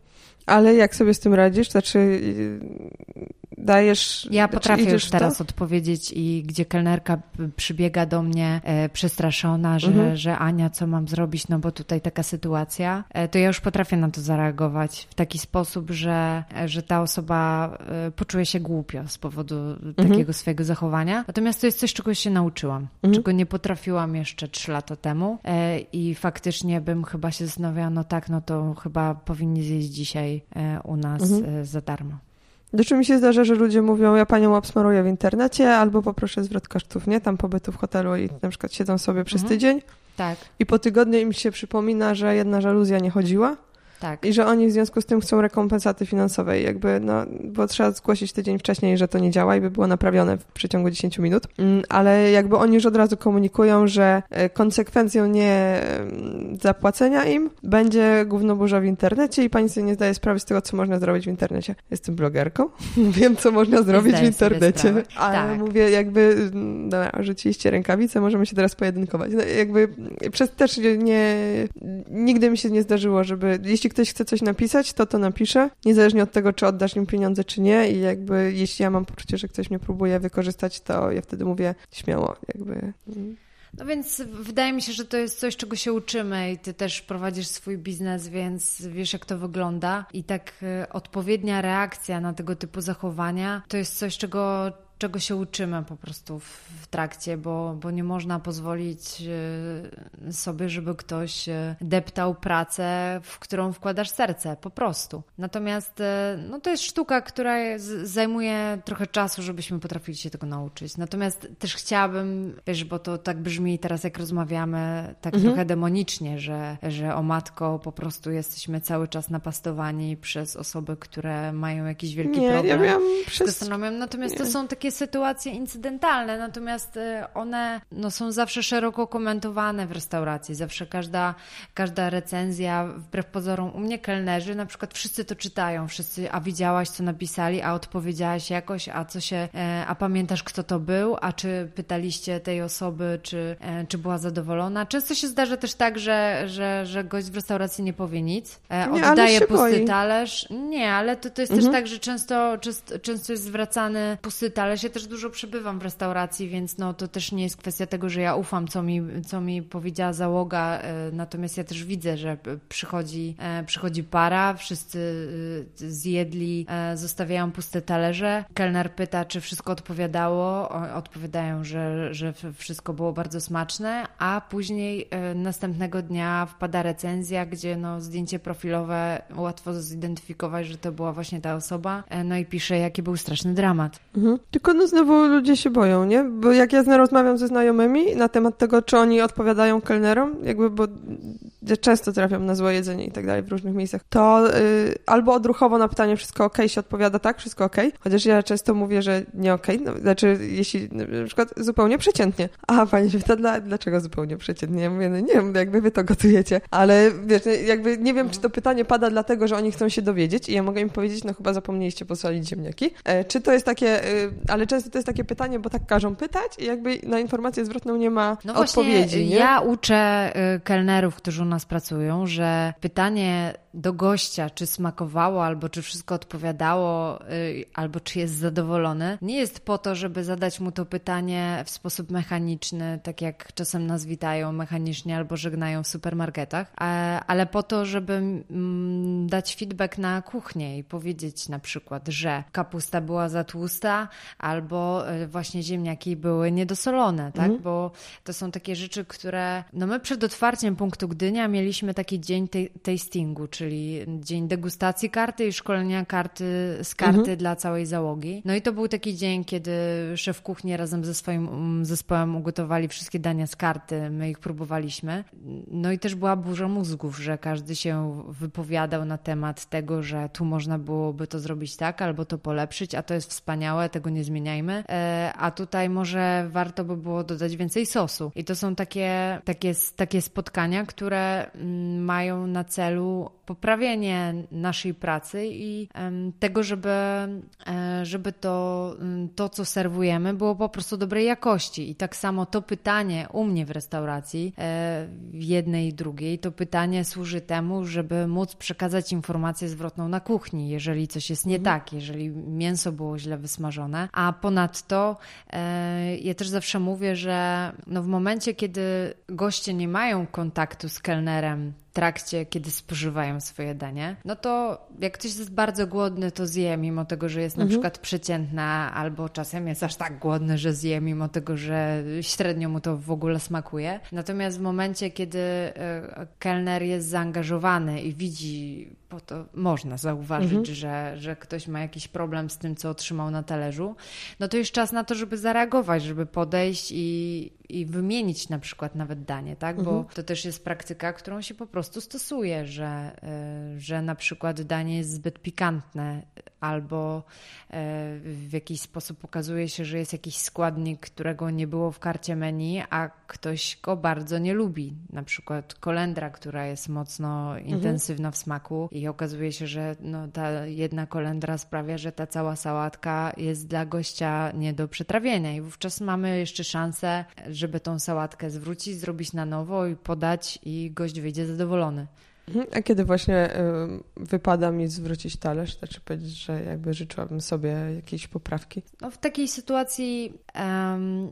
Ale jak sobie z tym radzisz? Znaczy, dajesz. Ja potrafię już teraz odpowiedzieć i gdzie kelnerka przybiega do mnie e, przestraszona, że, mhm. że Ania, co mam zrobić, no bo tutaj taka sytuacja, e, to ja już potrafię na to zareagować w taki sposób, że, że ta osoba e, poczuje się głupio z powodu mhm. takiego swojego zachowania. Natomiast to jest coś, czego się nauczyłam, mhm. czego nie potrafiłam jeszcze trzy lata temu e, i faktycznie bym chyba się zastanawiała, no tak, no to chyba powinni zjeść dzisiaj e, u nas mhm. E, za darmo. Znaczy mi się zdarza, że ludzie mówią, ja panią obsmaruję w internecie, albo poproszę zwrot kosztów, nie? Tam pobytu w hotelu i na przykład siedzą sobie przez mhm. tydzień. Tak. I po tygodniu im się przypomina, że jedna żaluzja nie chodziła. Tak. I że oni w związku z tym chcą rekompensaty finansowej, jakby, no, bo trzeba zgłosić tydzień wcześniej, że to nie działa i by było naprawione w przeciągu 10 minut. Mm, ale jakby oni już od razu komunikują, że e, konsekwencją nie zapłacenia im będzie gówno burza w internecie i pani sobie nie zdaje sprawy z tego, co można zrobić w internecie. Jestem blogerką, wiem, co można zrobić w internecie, ale tak. mówię, jakby, dobra, rzuciliście rękawice, możemy się teraz pojedynkować. No, jakby przez też nie, nigdy mi się nie zdarzyło, żeby, jeśli ktoś chce coś napisać, to to napisze, niezależnie od tego, czy oddasz im pieniądze, czy nie. I jakby, jeśli ja mam poczucie, że ktoś mnie próbuje wykorzystać, to ja wtedy mówię śmiało, jakby. No więc wydaje mi się, że to jest coś, czego się uczymy i ty też prowadzisz swój biznes, więc wiesz, jak to wygląda. I tak e, odpowiednia reakcja na tego typu zachowania to jest coś, czego czego się uczymy po prostu w, w trakcie, bo, bo nie można pozwolić e, sobie, żeby ktoś e, deptał pracę, w którą wkładasz serce, po prostu. Natomiast e, no, to jest sztuka, która zajmuje trochę czasu, żebyśmy potrafili się tego nauczyć. Natomiast też chciałabym, wiesz, bo to tak brzmi teraz, jak rozmawiamy, tak mhm. trochę demonicznie, że, że o matko po prostu jesteśmy cały czas napastowani przez osoby, które mają jakiś wielki nie, problem. Ja miałam przez... Natomiast nie. to są takie sytuacje incydentalne, natomiast y, one no, są zawsze szeroko komentowane w restauracji. Zawsze każda, każda recenzja, wbrew pozorom, u mnie kelnerzy, na przykład wszyscy to czytają, wszyscy, a widziałaś, co napisali, a odpowiedziałaś jakoś, a co się, e, a pamiętasz, kto to był, a czy pytaliście tej osoby, czy, e, czy była zadowolona. Często się zdarza też tak, że, że, że gość w restauracji nie powie nic, e, oddaje pusty boi. talerz. Nie, ale to, to jest mhm. też tak, że często, często, często jest zwracany pusty talerz. Ja też dużo przebywam w restauracji, więc no, to też nie jest kwestia tego, że ja ufam, co mi, co mi powiedziała załoga, natomiast ja też widzę, że przychodzi, przychodzi para, wszyscy zjedli, zostawiają puste talerze. Kelner pyta, czy wszystko odpowiadało. Odpowiadają, że, że wszystko było bardzo smaczne, a później e, następnego dnia wpada recenzja, gdzie no, zdjęcie profilowe łatwo zidentyfikować, że to była właśnie ta osoba. E, no i pisze, jaki był straszny dramat. Mhm. Tylko no znowu ludzie się boją, nie? Bo jak ja rozmawiam ze znajomymi na temat tego, czy oni odpowiadają kelnerom, jakby, bo często trafiam na złe jedzenie i tak dalej w różnych miejscach, to yy, albo odruchowo na pytanie wszystko ok się odpowiada tak, wszystko ok, chociaż ja często mówię, że nie ok, no, znaczy jeśli na przykład zupełnie przeciętnie. A pani się pyta, dla, dlaczego zupełnie przeciętnie? Ja mówię, no nie wiem, jakby wy to gotujecie, ale wiesz, jakby nie wiem, czy to pytanie pada dlatego, że oni chcą się dowiedzieć i ja mogę im powiedzieć, no chyba zapomnieliście posolić ziemniaki. E, czy to jest takie, e, ale często to jest takie pytanie, bo tak każą pytać i jakby na informację zwrotną nie ma no odpowiedzi. Nie? Ja uczę y, kelnerów, którzy nas pracują, że pytanie do gościa, czy smakowało, albo czy wszystko odpowiadało, y, albo czy jest zadowolony, nie jest po to, żeby zadać mu to pytanie w sposób mechaniczny, tak jak czasem nas witają mechanicznie albo żegnają w supermarketach, ale po to, żeby mm, dać feedback na kuchnię i powiedzieć na przykład, że kapusta była za tłusta, albo y, właśnie ziemniaki były niedosolone, tak? Mhm. Bo to są takie rzeczy, które, no my przed otwarciem punktu Gdynia mieliśmy taki dzień tastingu, czy czyli dzień degustacji karty i szkolenia karty z karty mhm. dla całej załogi. No i to był taki dzień, kiedy szef kuchni razem ze swoim mm, zespołem ugotowali wszystkie dania z karty, my ich próbowaliśmy. No i też była burza mózgów, że każdy się wypowiadał na temat tego, że tu można byłoby to zrobić tak, albo to polepszyć, a to jest wspaniałe, tego nie zmieniajmy. E, a tutaj może warto by było dodać więcej sosu. I to są takie, takie, takie spotkania, które mm, mają na celu poprawienie naszej pracy i tego, żeby, e, żeby to, to, co serwujemy, było po prostu dobrej jakości. I tak samo to pytanie u mnie w restauracji, e, w jednej i drugiej, to pytanie służy temu, żeby móc przekazać informację zwrotną na kuchni, jeżeli coś jest nie mhm. tak, jeżeli mięso było źle wysmażone. A ponadto e, ja też zawsze mówię, że no w momencie, kiedy goście nie mają kontaktu z kelnerem partnerem trakcie, kiedy spożywają swoje danie, no to jak ktoś jest bardzo głodny, to zje, mimo tego, że jest na mhm. przykład przeciętna, albo czasem jest aż tak głodny, że zje, mimo tego, że średnio mu to w ogóle smakuje. Natomiast w momencie, kiedy e, kelner jest zaangażowany i widzi bo to można zauważyć, mhm. że, że ktoś ma jakiś problem z tym, co otrzymał na talerzu, no to jest czas na to, żeby zareagować, żeby podejść i, i wymienić na przykład nawet danie, tak? Bo mhm. to też jest praktyka, którą się po prostu stosuje, że, y, że na przykład danie jest zbyt pikantne albo y, w jakiś sposób pokazuje się, że jest jakiś składnik, którego nie było w karcie menu, a ktoś go bardzo nie lubi. Na przykład kolendra, która jest mocno mhm. intensywna w smaku i okazuje się, że no, ta jedna kolendra sprawia, że ta cała sałatka jest dla gościa nie do przetrawienia i wówczas mamy jeszcze szansę, żeby tą sałatkę zwrócić, zrobić na nowo i podać i gość wyjdzie zadowolony. Mhm. A kiedy właśnie wypada mi zwrócić talerz, znaczy powiedzieć, że jakby życzyłabym sobie jakiejś poprawki? No w takiej sytuacji,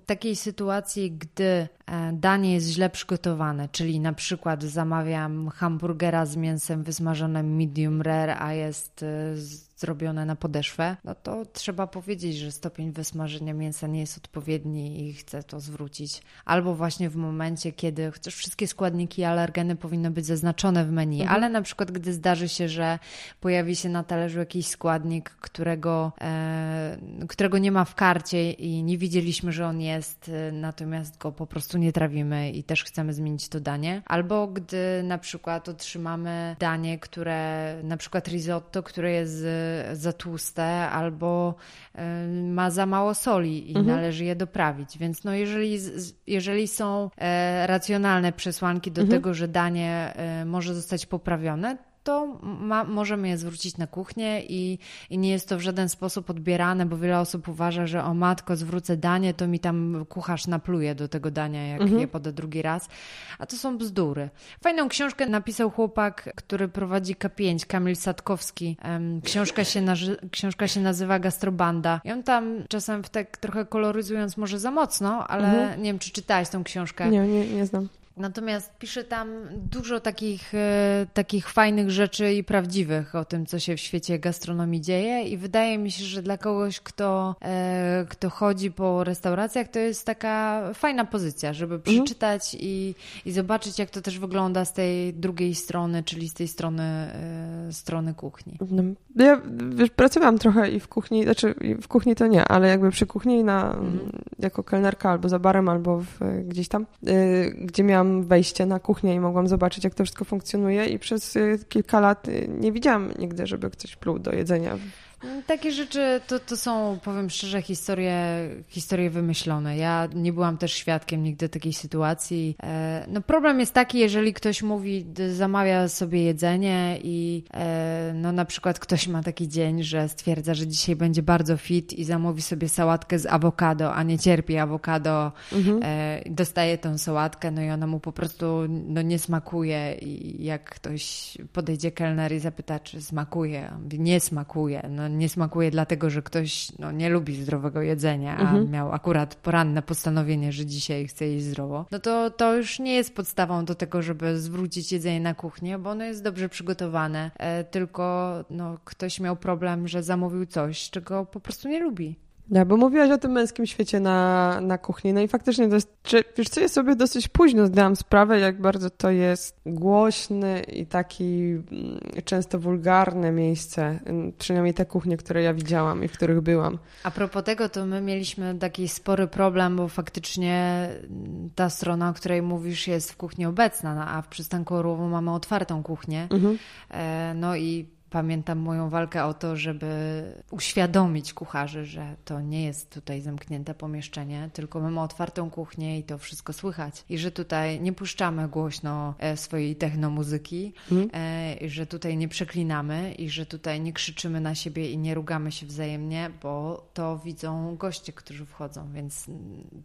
takiej sytuacji, gdy e, danie jest źle przygotowane, czyli na przykład zamawiam hamburgera z mięsem wysmażonym medium rare, a jest e, zrobione na podeszwę, no to trzeba powiedzieć, że stopień wysmażenia mięsa nie jest odpowiedni i chcę to zwrócić. Albo właśnie w momencie, kiedy chociaż wszystkie składniki alergeny powinny być zaznaczone w menu, mhm. ale na przykład gdy zdarzy się, że pojawi się na talerzu jakiś składnik, którego, e, którego nie ma w karcie i nie widzieliśmy, że on jest, e, natomiast go po prostu nie trawimy i też chcemy zmienić to danie. Albo gdy na przykład otrzymamy danie, które na przykład risotto, które jest za tłuste albo e, ma za mało soli i mhm. należy je doprawić. Więc no jeżeli, jeżeli są e, racjonalne przesłanki do mhm. tego, że danie e, może zostać poprawione, to ma, możemy je zwrócić na kuchnię i, i nie jest to w żaden sposób odbierane, bo wiele osób uważa, że o matko, zwrócę danie, to mi tam kucharz napluje do tego dania, jak mhm. je poda drugi raz. A to są bzdury. Fajną książkę napisał chłopak, który prowadzi K5, Kamil Sadkowski. Książka się, książka się nazywa Gastrobanda. I on tam czasem w tak trochę koloryzując może za mocno, ale mhm. nie wiem, czy czytałeś tą książkę. Nie, nie, nie znam. Natomiast pisze tam dużo takich, e, takich fajnych rzeczy i prawdziwych o tym, co się w świecie gastronomii dzieje, i wydaje mi się, że dla kogoś, kto, e, kto chodzi po restauracjach, to jest taka fajna pozycja, żeby mhm. przeczytać mhm. i, i zobaczyć, jak to też wygląda z tej drugiej strony, czyli z tej strony, e, strony kuchni. No, ja wiesz, pracowałam trochę i w kuchni, znaczy w kuchni to nie, ale jakby przy kuchni na, mhm. jako kelnerka albo za barem, albo w, gdzieś tam, gdzie miałam wejście na kuchnię i mogłam zobaczyć, jak to wszystko funkcjonuje i przez y, kilka lat y, nie widziałam nigdy, żeby ktoś pluł do jedzenia takie rzeczy to, to są, powiem szczerze, historie, historie wymyślone. Ja nie byłam też świadkiem nigdy takiej sytuacji. E, no problem jest taki, jeżeli ktoś mówi, zamawia sobie jedzenie i e, no na przykład ktoś ma taki dzień, że stwierdza, że dzisiaj będzie bardzo fit i zamówi sobie sałatkę z awokado, a nie cierpi awokado, mhm. E, dostaje tą sałatkę, no i ona mu po prostu no, nie smakuje i jak ktoś podejdzie kelner i zapyta, czy smakuje, nie smakuje, no nie smakuje dlatego, że ktoś no, nie lubi zdrowego jedzenia, a mhm. miał akurat poranne postanowienie, że dzisiaj chce jeść zdrowo, no to to już nie jest podstawą do tego, żeby zwrócić jedzenie na kuchnię, bo ono jest dobrze przygotowane, e, tylko no, ktoś miał problem, że zamówił coś, czego po prostu nie lubi. Ja, bo mówiłaś o tym męskim świecie na, na kuchni, no i faktycznie to jest, czy, wiesz co, ja sobie dosyć późno zdałam sprawę, jak bardzo to jest głośny i taki mm, często wulgarne miejsce, mm, przynajmniej te kuchnie, które ja widziałam i w których byłam. A propos tego, to my mieliśmy taki spory problem, bo faktycznie ta strona, o której mówisz, jest w kuchni obecna, no, a w przystanku Orłowo mamy otwartą kuchnię, mhm. E, no i Pamiętam moją walkę o to, żeby uświadomić kucharzy, że to nie jest tutaj zamknięte pomieszczenie, tylko mamy otwartą kuchnię i to wszystko słychać. I że tutaj nie puszczamy głośno e, swojej technomuzyki, mm. i że tutaj nie przeklinamy i że tutaj nie krzyczymy na siebie i nie rugamy się wzajemnie, bo to widzą goście, którzy wchodzą. Więc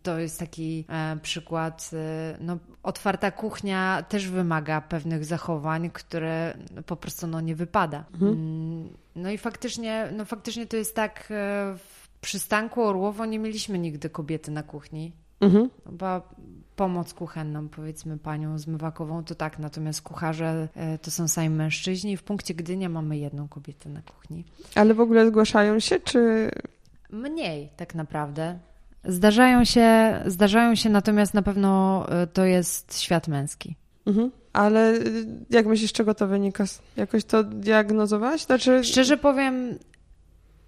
to jest taki e, przykład. No, otwarta kuchnia też wymaga pewnych zachowań, które po prostu no, nie wypada. Mhm. Mm, no i faktycznie, no faktycznie to jest tak, e, w przystanku Orłowo nie mieliśmy nigdy kobiety na kuchni. Mhm. Chyba pomoc kuchenną, powiedzmy panią zmywakową, to tak, natomiast kucharze e, to są sami mężczyźni. W punkcie Gdynia mamy jedną kobietę na kuchni. Ale w ogóle zgłaszają się, czy... Mniej tak naprawdę. Zdarzają się, zdarzają się, natomiast na pewno e, to jest świat męski. Mhm. Ale y, jak myślisz, z czego to wynika? Jakoś to diagnozowałaś? Znaczy... Szczerze powiem,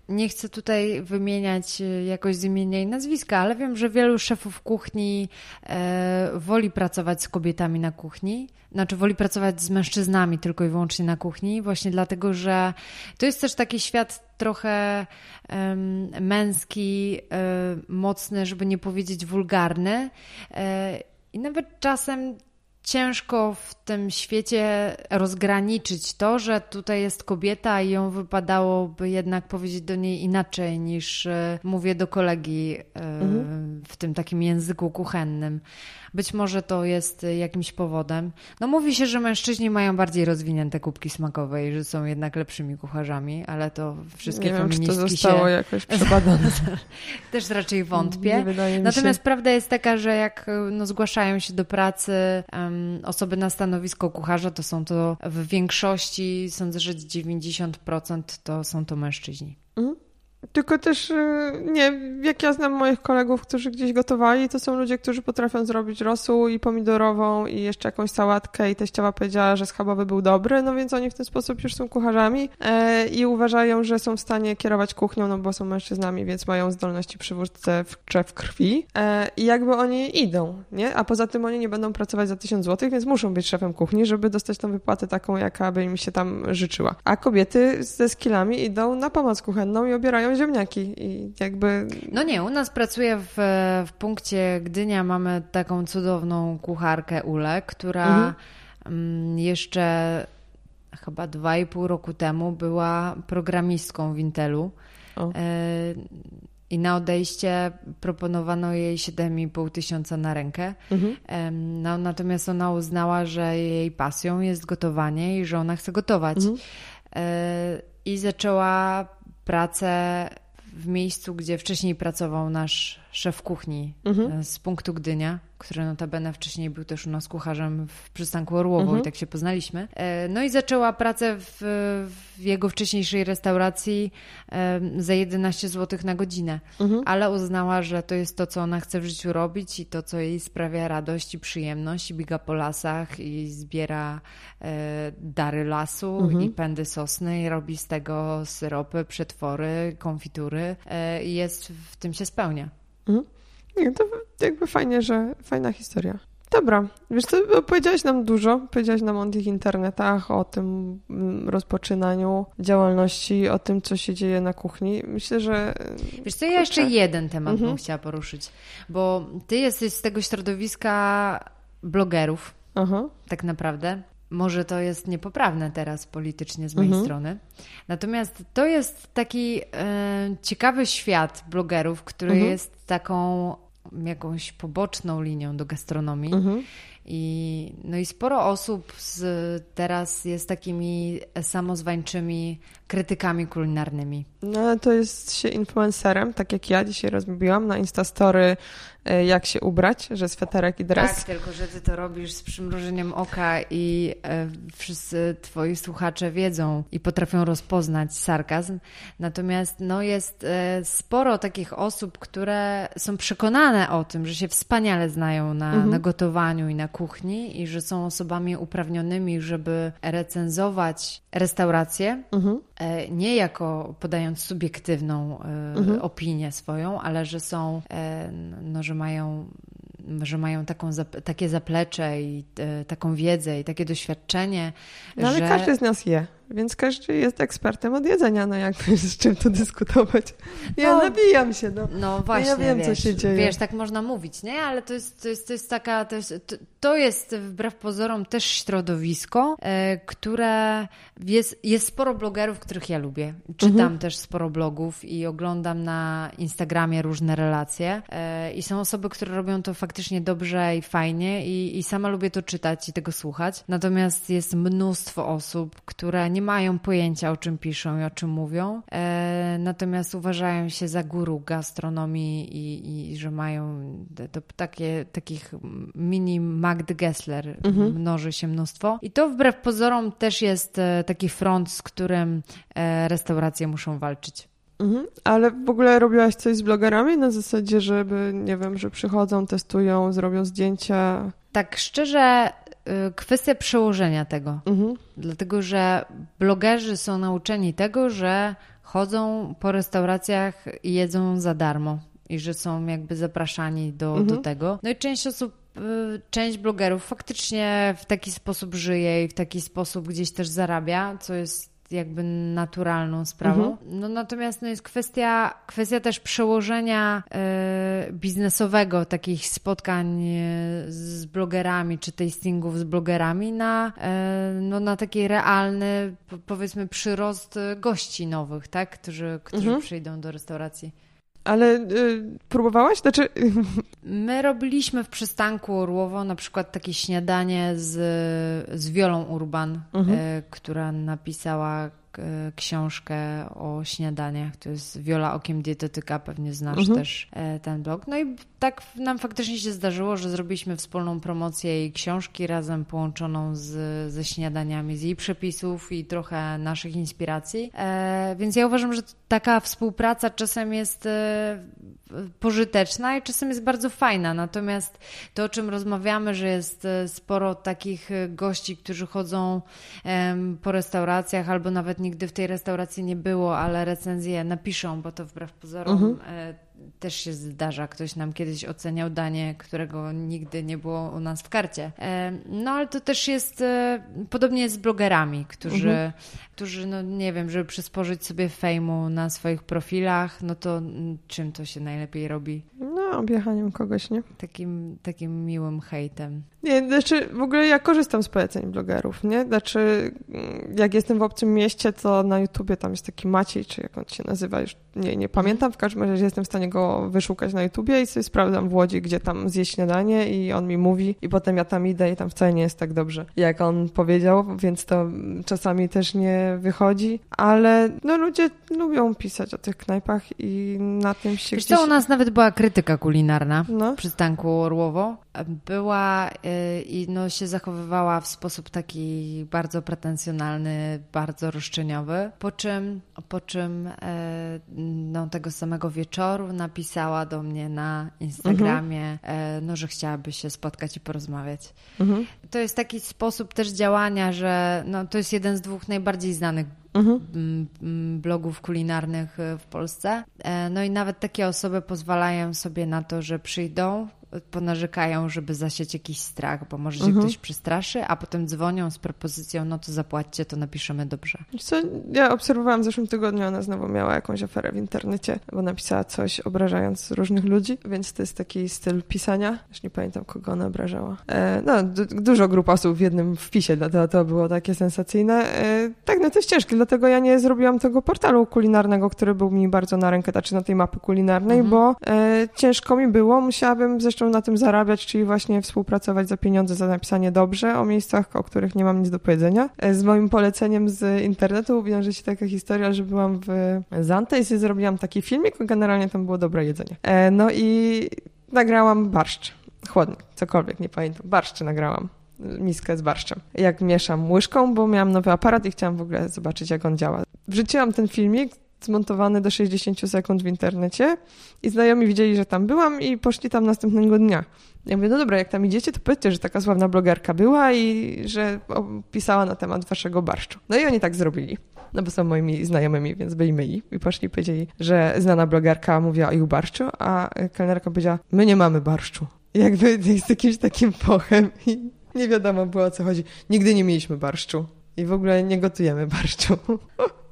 nie chcę tutaj wymieniać y, jakoś z imienia i nazwiska, ale wiem, że wielu szefów kuchni e, woli pracować z kobietami na kuchni, znaczy woli pracować z mężczyznami tylko i wyłącznie na kuchni, właśnie dlatego, że to jest też taki świat trochę męski, e, mocny, żeby nie powiedzieć wulgarny. E, I nawet czasem ciężko w tym świecie rozgraniczyć to, że tutaj jest kobieta i ją wypadałoby jednak powiedzieć do niej inaczej niż e, mówię do kolegi e, mhm. w tym takim języku kuchennym. Być może to jest jakimś powodem. No mówi się, że mężczyźni mają bardziej rozwinięte kubki smakowe i że są jednak lepszymi kucharzami, ale to wszystkie nie wiem, czy to zostało się... jakoś przebadane. Też raczej wątpię. Natomiast się. prawda jest taka, że jak no, zgłaszają się do pracy um, um, osoby na stanowisko kucharza to są to w większości, sądzę, że 90% to są to mężczyźni. Mhm. Tylko też, y, nie, jak ja znam moich kolegów, którzy gdzieś gotowali, to są ludzie, którzy potrafią zrobić rosół i pomidorową i jeszcze jakąś sałatkę i teściowa powiedziała, że schabowy był dobry, no więc oni w ten sposób już są kucharzami e, i uważają, że są w stanie kierować kuchnią, no bo są mężczyznami, więc mają zdolności przywódcze w, krwi e, i jakby oni idą, nie? A poza tym oni nie będą pracować za tysiąc złotych, więc muszą być szefem kuchni, żeby dostać tą wypłatę taką, jaka by im się tam życzyła. A kobiety ze skillami idą na pomoc kuchenną i obierają ziemniaki i jakby... No nie, u nas pracuje w, w punkcie Gdynia, mamy taką cudowną kucharkę Ule, która mhm. Mm, jeszcze chyba dwa i pół roku temu była programistką w Intelu. O. E, I na odejście proponowano jej 7,5 tysiąca na rękę. Mhm. No, natomiast ona uznała, że jej pasją jest gotowanie i że ona chce gotować. Mhm. E, I zaczęła pracę w miejscu, gdzie wcześniej pracował nasz szef kuchni mhm. E, z punktu Gdynia, który notabene wcześniej był też u nas kucharzem w przystanku Orłowo mhm. i tak się poznaliśmy. E, no i zaczęła pracę w, w jego wcześniejszej restauracji e, za 11 zł na godzinę, mhm. ale uznała, że to jest to, co ona chce w życiu robić i to, co jej sprawia radość i przyjemność i biega po lasach i zbiera dary lasu mhm. i pędy sosny i robi z tego syropy, przetwory, konfitury i jest w tym się spełnia. Mhm. Nie, to jakby fajnie, że fajna historia. Dobra, wiesz co, powiedziałeś nam dużo, powiedziałeś nam o tych internetach, o tym mm, rozpoczynaniu działalności, o tym, co się dzieje na kuchni. Myślę, że... Wiesz co, ja jeszcze jeden temat mhm. bym chciała poruszyć, bo ty jesteś z tego środowiska blogerów, Aha. tak naprawdę. Może to jest niepoprawne teraz politycznie z mojej mhm. strony. Natomiast to jest taki e, ciekawy świat blogerów, który mhm. jest taką jakąś poboczną linią do gastronomii. Mhm. I, no i sporo osób z, teraz jest takimi samozwańczymi krytykami kulinarnymi. No to jest się influencerem, tak jak ja dzisiaj rozbiłam na Instastory E, jak się ubrać, że sweterek i dres. Tak, tylko że ty to robisz z przymrużeniem oka i e, wszyscy twoi słuchacze wiedzą i potrafią rozpoznać sarkazm. Natomiast no, jest e, sporo takich osób, które są przekonane o tym, że się wspaniale znają na, mhm. na gotowaniu i na kuchni i że są osobami uprawnionymi, żeby recenzować restaurację, mhm. nie jako podając subiektywną mhm. opinię swoją, ale że są, no, że mają że mają taką, takie zaplecze i e, taką wiedzę i takie doświadczenie. No ale że... każdy z nas je. Więc każdy jest ekspertem od jedzenia, no jakby z czym tu dyskutować. Ja no, nabijam się, no. No właśnie, ja wiem, wiesz, co się dzieje. Wiesz, tak można mówić, nie? Ale to jest, to jest, to jest taka, to jest, to jest wbrew pozorom też środowisko, e, które jest, jest sporo blogerów, których ja lubię. Czytam mhm. też sporo blogów i oglądam na Instagramie różne relacje e, i są osoby, które robią to faktycznie dobrze i fajnie i, i sama lubię to czytać i tego słuchać. Natomiast jest mnóstwo osób, które nie mają pojęcia o czym piszą i o czym mówią, e, natomiast uważają się za guru gastronomii i, i że mają to, takie, takich mini Magd Gessler, mhm. mnoży się mnóstwo. I to wbrew pozorom też jest e, taki front, z którym e, restauracje muszą walczyć. Mhm. Ale w ogóle robiłaś coś z blogerami na zasadzie, żeby, nie wiem, że przychodzą, testują, zrobią zdjęcia? Tak szczerze, kwestia przełożenia tego. Mhm. Dlatego, że blogerzy są nauczeni tego, że chodzą po restauracjach i jedzą za darmo i że są jakby zapraszani do, mhm. do tego. No i część osób y, część blogerów faktycznie w taki sposób żyje i w taki sposób gdzieś też zarabia, co jest jakby naturalną sprawą. Mhm. No natomiast no jest kwestia, kwestia też przełożenia e, biznesowego takich spotkań e, z blogerami czy tastingów z blogerami na, e, no, na taki realny powiedzmy przyrost gości nowych, tak? Którzy, którzy mhm. przyjdą do restauracji. Ale y, próbowałaś? Znaczy... My robiliśmy w przystanku Orłowo na przykład takie śniadanie z, z Wiolą Urban, mhm. y, która napisała książkę o śniadaniach. To jest Wiola Okiem Dietetyka, pewnie znasz mhm. też ten blog. No i tak nam faktycznie się zdarzyło, że zrobiliśmy wspólną promocję jej książki razem połączoną z, ze śniadaniami, z jej przepisów i trochę naszych inspiracji. E, więc ja uważam, że taka współpraca czasem jest e, pożyteczna i czasem jest bardzo fajna. Natomiast to, o czym rozmawiamy, że jest e, sporo takich e, gości, którzy chodzą po restauracjach albo nawet nigdy w tej restauracji nie było, ale recenzje napiszą, bo to wbrew pozorom mhm też się zdarza. Ktoś nam kiedyś oceniał danie, którego nigdy nie było u nas w karcie. E, no ale to też jest e, podobnie z blogerami, którzy, mhm. którzy no nie wiem, żeby przysporzyć sobie fejmu na swoich profilach, no to czym to się najlepiej robi? No, objechaniem kogoś, nie? Takim, takim miłym hejtem. Nie, znaczy w ogóle ja korzystam z poleceń blogerów, nie? Znaczy jak jestem w obcym mieście, to na YouTubie tam jest taki Maciej, czy jak on się nazywa, już nie, nie pamiętam, w każdym razie jestem w stanie go wyszukać na YouTubie i sobie sprawdzam w Łodzi, gdzie tam zjeść śniadanie i on mi mówi i potem ja tam idę i tam wcale nie jest tak dobrze, jak on powiedział, więc to czasami też nie wychodzi, ale no ludzie lubią pisać o tych knajpach i na tym się Wiesz gdzieś... co, u nas nawet była krytyka kulinarna no. przy Stanku Orłowo. Była y, i no, się zachowywała w sposób taki bardzo pretensjonalny, bardzo roszczeniowy, po czym, po czym e, no, tego samego wieczoru napisała do mnie na Instagramie, mhm. no, że chciałaby się spotkać i porozmawiać. Mhm. To jest taki sposób też działania, że no, to jest jeden z dwóch najbardziej znanych mhm. blogów kulinarnych w Polsce. E, no i nawet takie osoby pozwalają sobie na to, że przyjdą, ponarzekają, żeby zasieć jakiś strach, bo może się mhm. ktoś przestraszy, a potem dzwonią z propozycją, no to zapłaćcie, to napiszemy dobrze. Co, ja obserwowałam w zeszłym tygodniu, ona znowu miała jakąś aferę w internecie, bo napisała coś obrażając różnych ludzi, więc to jest taki styl pisania. Już nie pamiętam, kogo ona obrażała. E, no, dużo grup osób w jednym wpisie, dlatego to było takie sensacyjne. E, tak, no to jest ciężkie, dlatego ja nie zrobiłam tego portalu kulinarnego, który był mi bardzo na rękę, znaczy na tej mapy kulinarnej, mhm. bo e, ciężko mi było, musiałabym zresztą na tym zarabiać, czyli właśnie współpracować za pieniądze, za napisanie dobrze o miejscach, o których nie mam nic do powiedzenia. E, z moim poleceniem z internetu wiąże się taka historia, że byłam w Zante i zrobiłam taki filmik, generalnie tam było dobre jedzenie. E, no i nagrałam barszcz, chłodnik, cokolwiek, nie pamiętam, barszcz nagrałam miskę z barszczem. Jak mieszam łyżką, bo miałam nowy aparat i chciałam w ogóle zobaczyć, jak on działa. Wrzuciłam ten filmik, zmontowany do 60 sekund w internecie i znajomi widzieli, że tam byłam i poszli tam następnego dnia. Ja mówię, no dobra, jak tam idziecie, to powiedzcie, że taka sławna blogerka była i że pisała na temat waszego barszczu. No i oni tak zrobili. No bo są moimi znajomymi, więc byli myli. I poszli powiedzieli, że znana blogerka mówiła o ich barszczu, a kelnerka powiedziała, my nie mamy barszczu. Jakby z jakimś takim pochem i nie wiadomo było o co chodzi. Nigdy nie mieliśmy barszczu. I w ogóle nie gotujemy barszczu.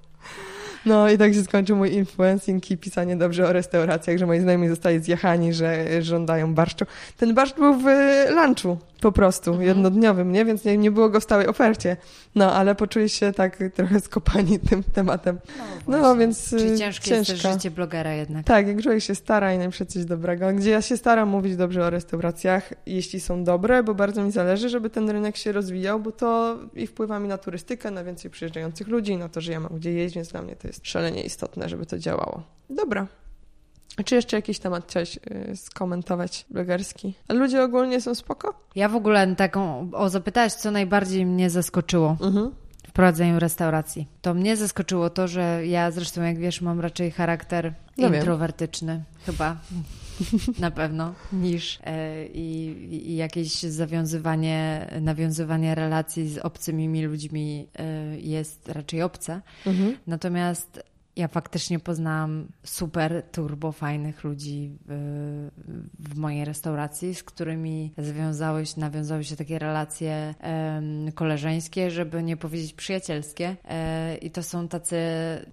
No i tak się skończył mój influencing i pisanie dobrze o restauracjach, że moi znajomi zostali zjechani, że żądają barszczu. Ten barszcz był w lunchu po prostu, mhm. jednodniowym, nie? Więc nie, nie było go w stałej ofercie. No, ale poczuli się tak trochę skopani tym tematem. No, no więc Czyli y, ciężkie ciężka. jest też życie blogera jednak. Tak, jak człowiek się stara i najpierw coś dobrego. Gdzie ja się staram mówić dobrze o restauracjach, jeśli są dobre, bo bardzo mi zależy, żeby ten rynek się rozwijał, bo to i wpływa mi na turystykę, na więcej przyjeżdżających ludzi, na to, że ja mam gdzie jeść, więc dla mnie to jest szalenie istotne, żeby to działało. Dobra. Czy jeszcze jakiś temat chciałeś y, skomentować blogerski? A ludzie ogólnie są spoko? Ja w ogóle taką, o zapytałeś, co najbardziej mnie zaskoczyło. Mhm w prowadzeniu restauracji. To mnie zaskoczyło to, że ja zresztą, jak wiesz, mam raczej charakter no introwertyczny, wiem. chyba. Na pewno, niż e, i, i, jakieś zawiązywanie, nawiązywanie relacji z obcymi ludźmi e, jest raczej obce. Mhm. Natomiast ja faktycznie poznałam super turbo fajnych ludzi w, w mojej restauracji, z którymi związały się, nawiązały się takie relacje um, koleżeńskie, żeby nie powiedzieć przyjacielskie. E, I to są tacy,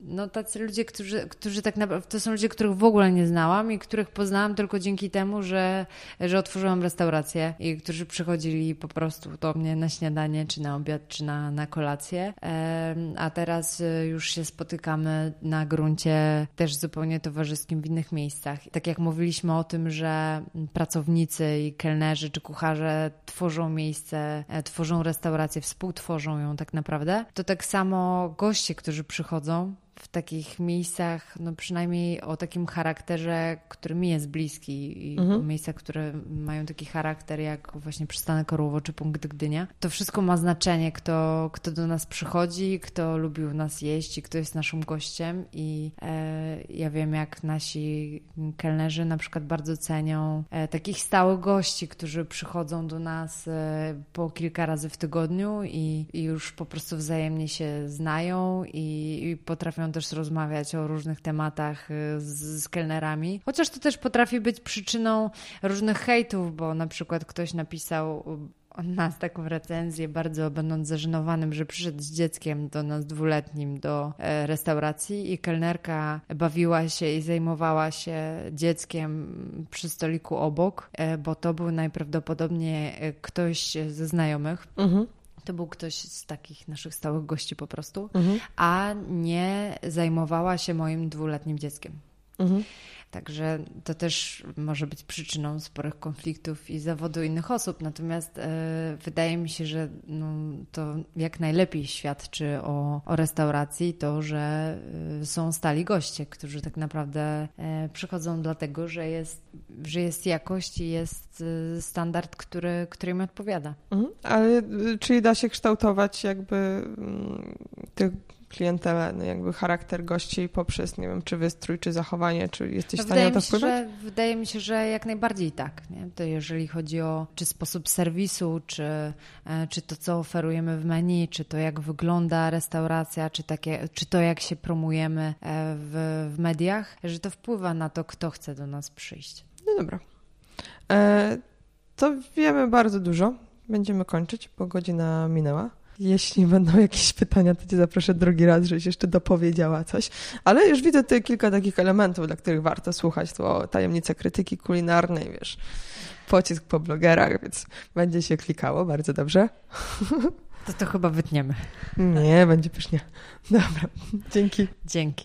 no tacy ludzie, którzy, którzy tak naprawdę, to są ludzie, których w ogóle nie znałam i których poznałam tylko dzięki temu, że, że otworzyłam restaurację i którzy przychodzili po prostu do mnie na śniadanie, czy na obiad, czy na, na kolację. E, a teraz już się spotykamy na gruncie też zupełnie towarzyskim w innych miejscach. Tak jak mówiliśmy o tym, że pracownicy i kelnerzy czy kucharze tworzą miejsce, e, tworzą restaurację, współtworzą ją tak naprawdę, to tak samo goście, którzy przychodzą, w takich miejscach, no przynajmniej o takim charakterze, który mi jest bliski i mhm. miejscach, które mają taki charakter jak właśnie przystanek Orłowo czy punkt Gdynia. To wszystko ma znaczenie, kto, kto do nas przychodzi, kto lubił nas jeść i kto jest naszym gościem i e, ja wiem, jak nasi kelnerzy na przykład bardzo cenią e, takich stałych gości, którzy przychodzą do nas e, po kilka razy w tygodniu i, i, już po prostu wzajemnie się znają i, i potrafią też rozmawiać o różnych tematach y, z, z kelnerami. Chociaż to też potrafi być przyczyną różnych hejtów, bo na przykład ktoś napisał od nas taką recenzję, bardzo będąc zażenowanym, że przyszedł z dzieckiem do nas dwuletnim do e, restauracji i kelnerka bawiła się i zajmowała się dzieckiem przy stoliku obok, e, bo to był najprawdopodobniej e, ktoś ze znajomych. Mhm. To był ktoś z takich naszych stałych gości po prostu, mhm. a nie zajmowała się moim dwuletnim dzieckiem. Mhm. Także to też może być przyczyną sporych konfliktów i zawodu innych osób. Natomiast e, wydaje mi się, że no, to jak najlepiej świadczy o, o restauracji to, że e, są stali goście, którzy tak naprawdę e, przychodzą dlatego, że jest, że jest jakość i jest standard, który, który im odpowiada. Mhm. Ale y, czyli da się kształtować jakby mm, tych klientelę, no jakby charakter gości poprzez, nie wiem, czy wystrój, czy zachowanie, czy jesteś w stanie na to wpływać? Że, wydaje mi się, że jak najbardziej tak. Nie? To jeżeli chodzi o czy sposób serwisu, czy, e, czy to, co oferujemy w menu, czy to, jak wygląda restauracja, czy, takie, czy to, jak się promujemy e, w, w mediach, że to wpływa na to, kto chce do nas przyjść. No dobra. E, to wiemy bardzo dużo. Będziemy kończyć, bo godzina minęła. Jeśli będą jakieś pytania, to cię zaproszę drugi raz, żebyś jeszcze dopowiedziała coś. Ale już widzę tutaj kilka takich elementów, dla których warto słuchać. To tajemnica krytyki kulinarnej, wiesz, pocisk po blogerach, więc będzie się klikało bardzo dobrze. To to chyba wytniemy. Nie, będzie pysznie. Dobra, dzięki. Dzięki.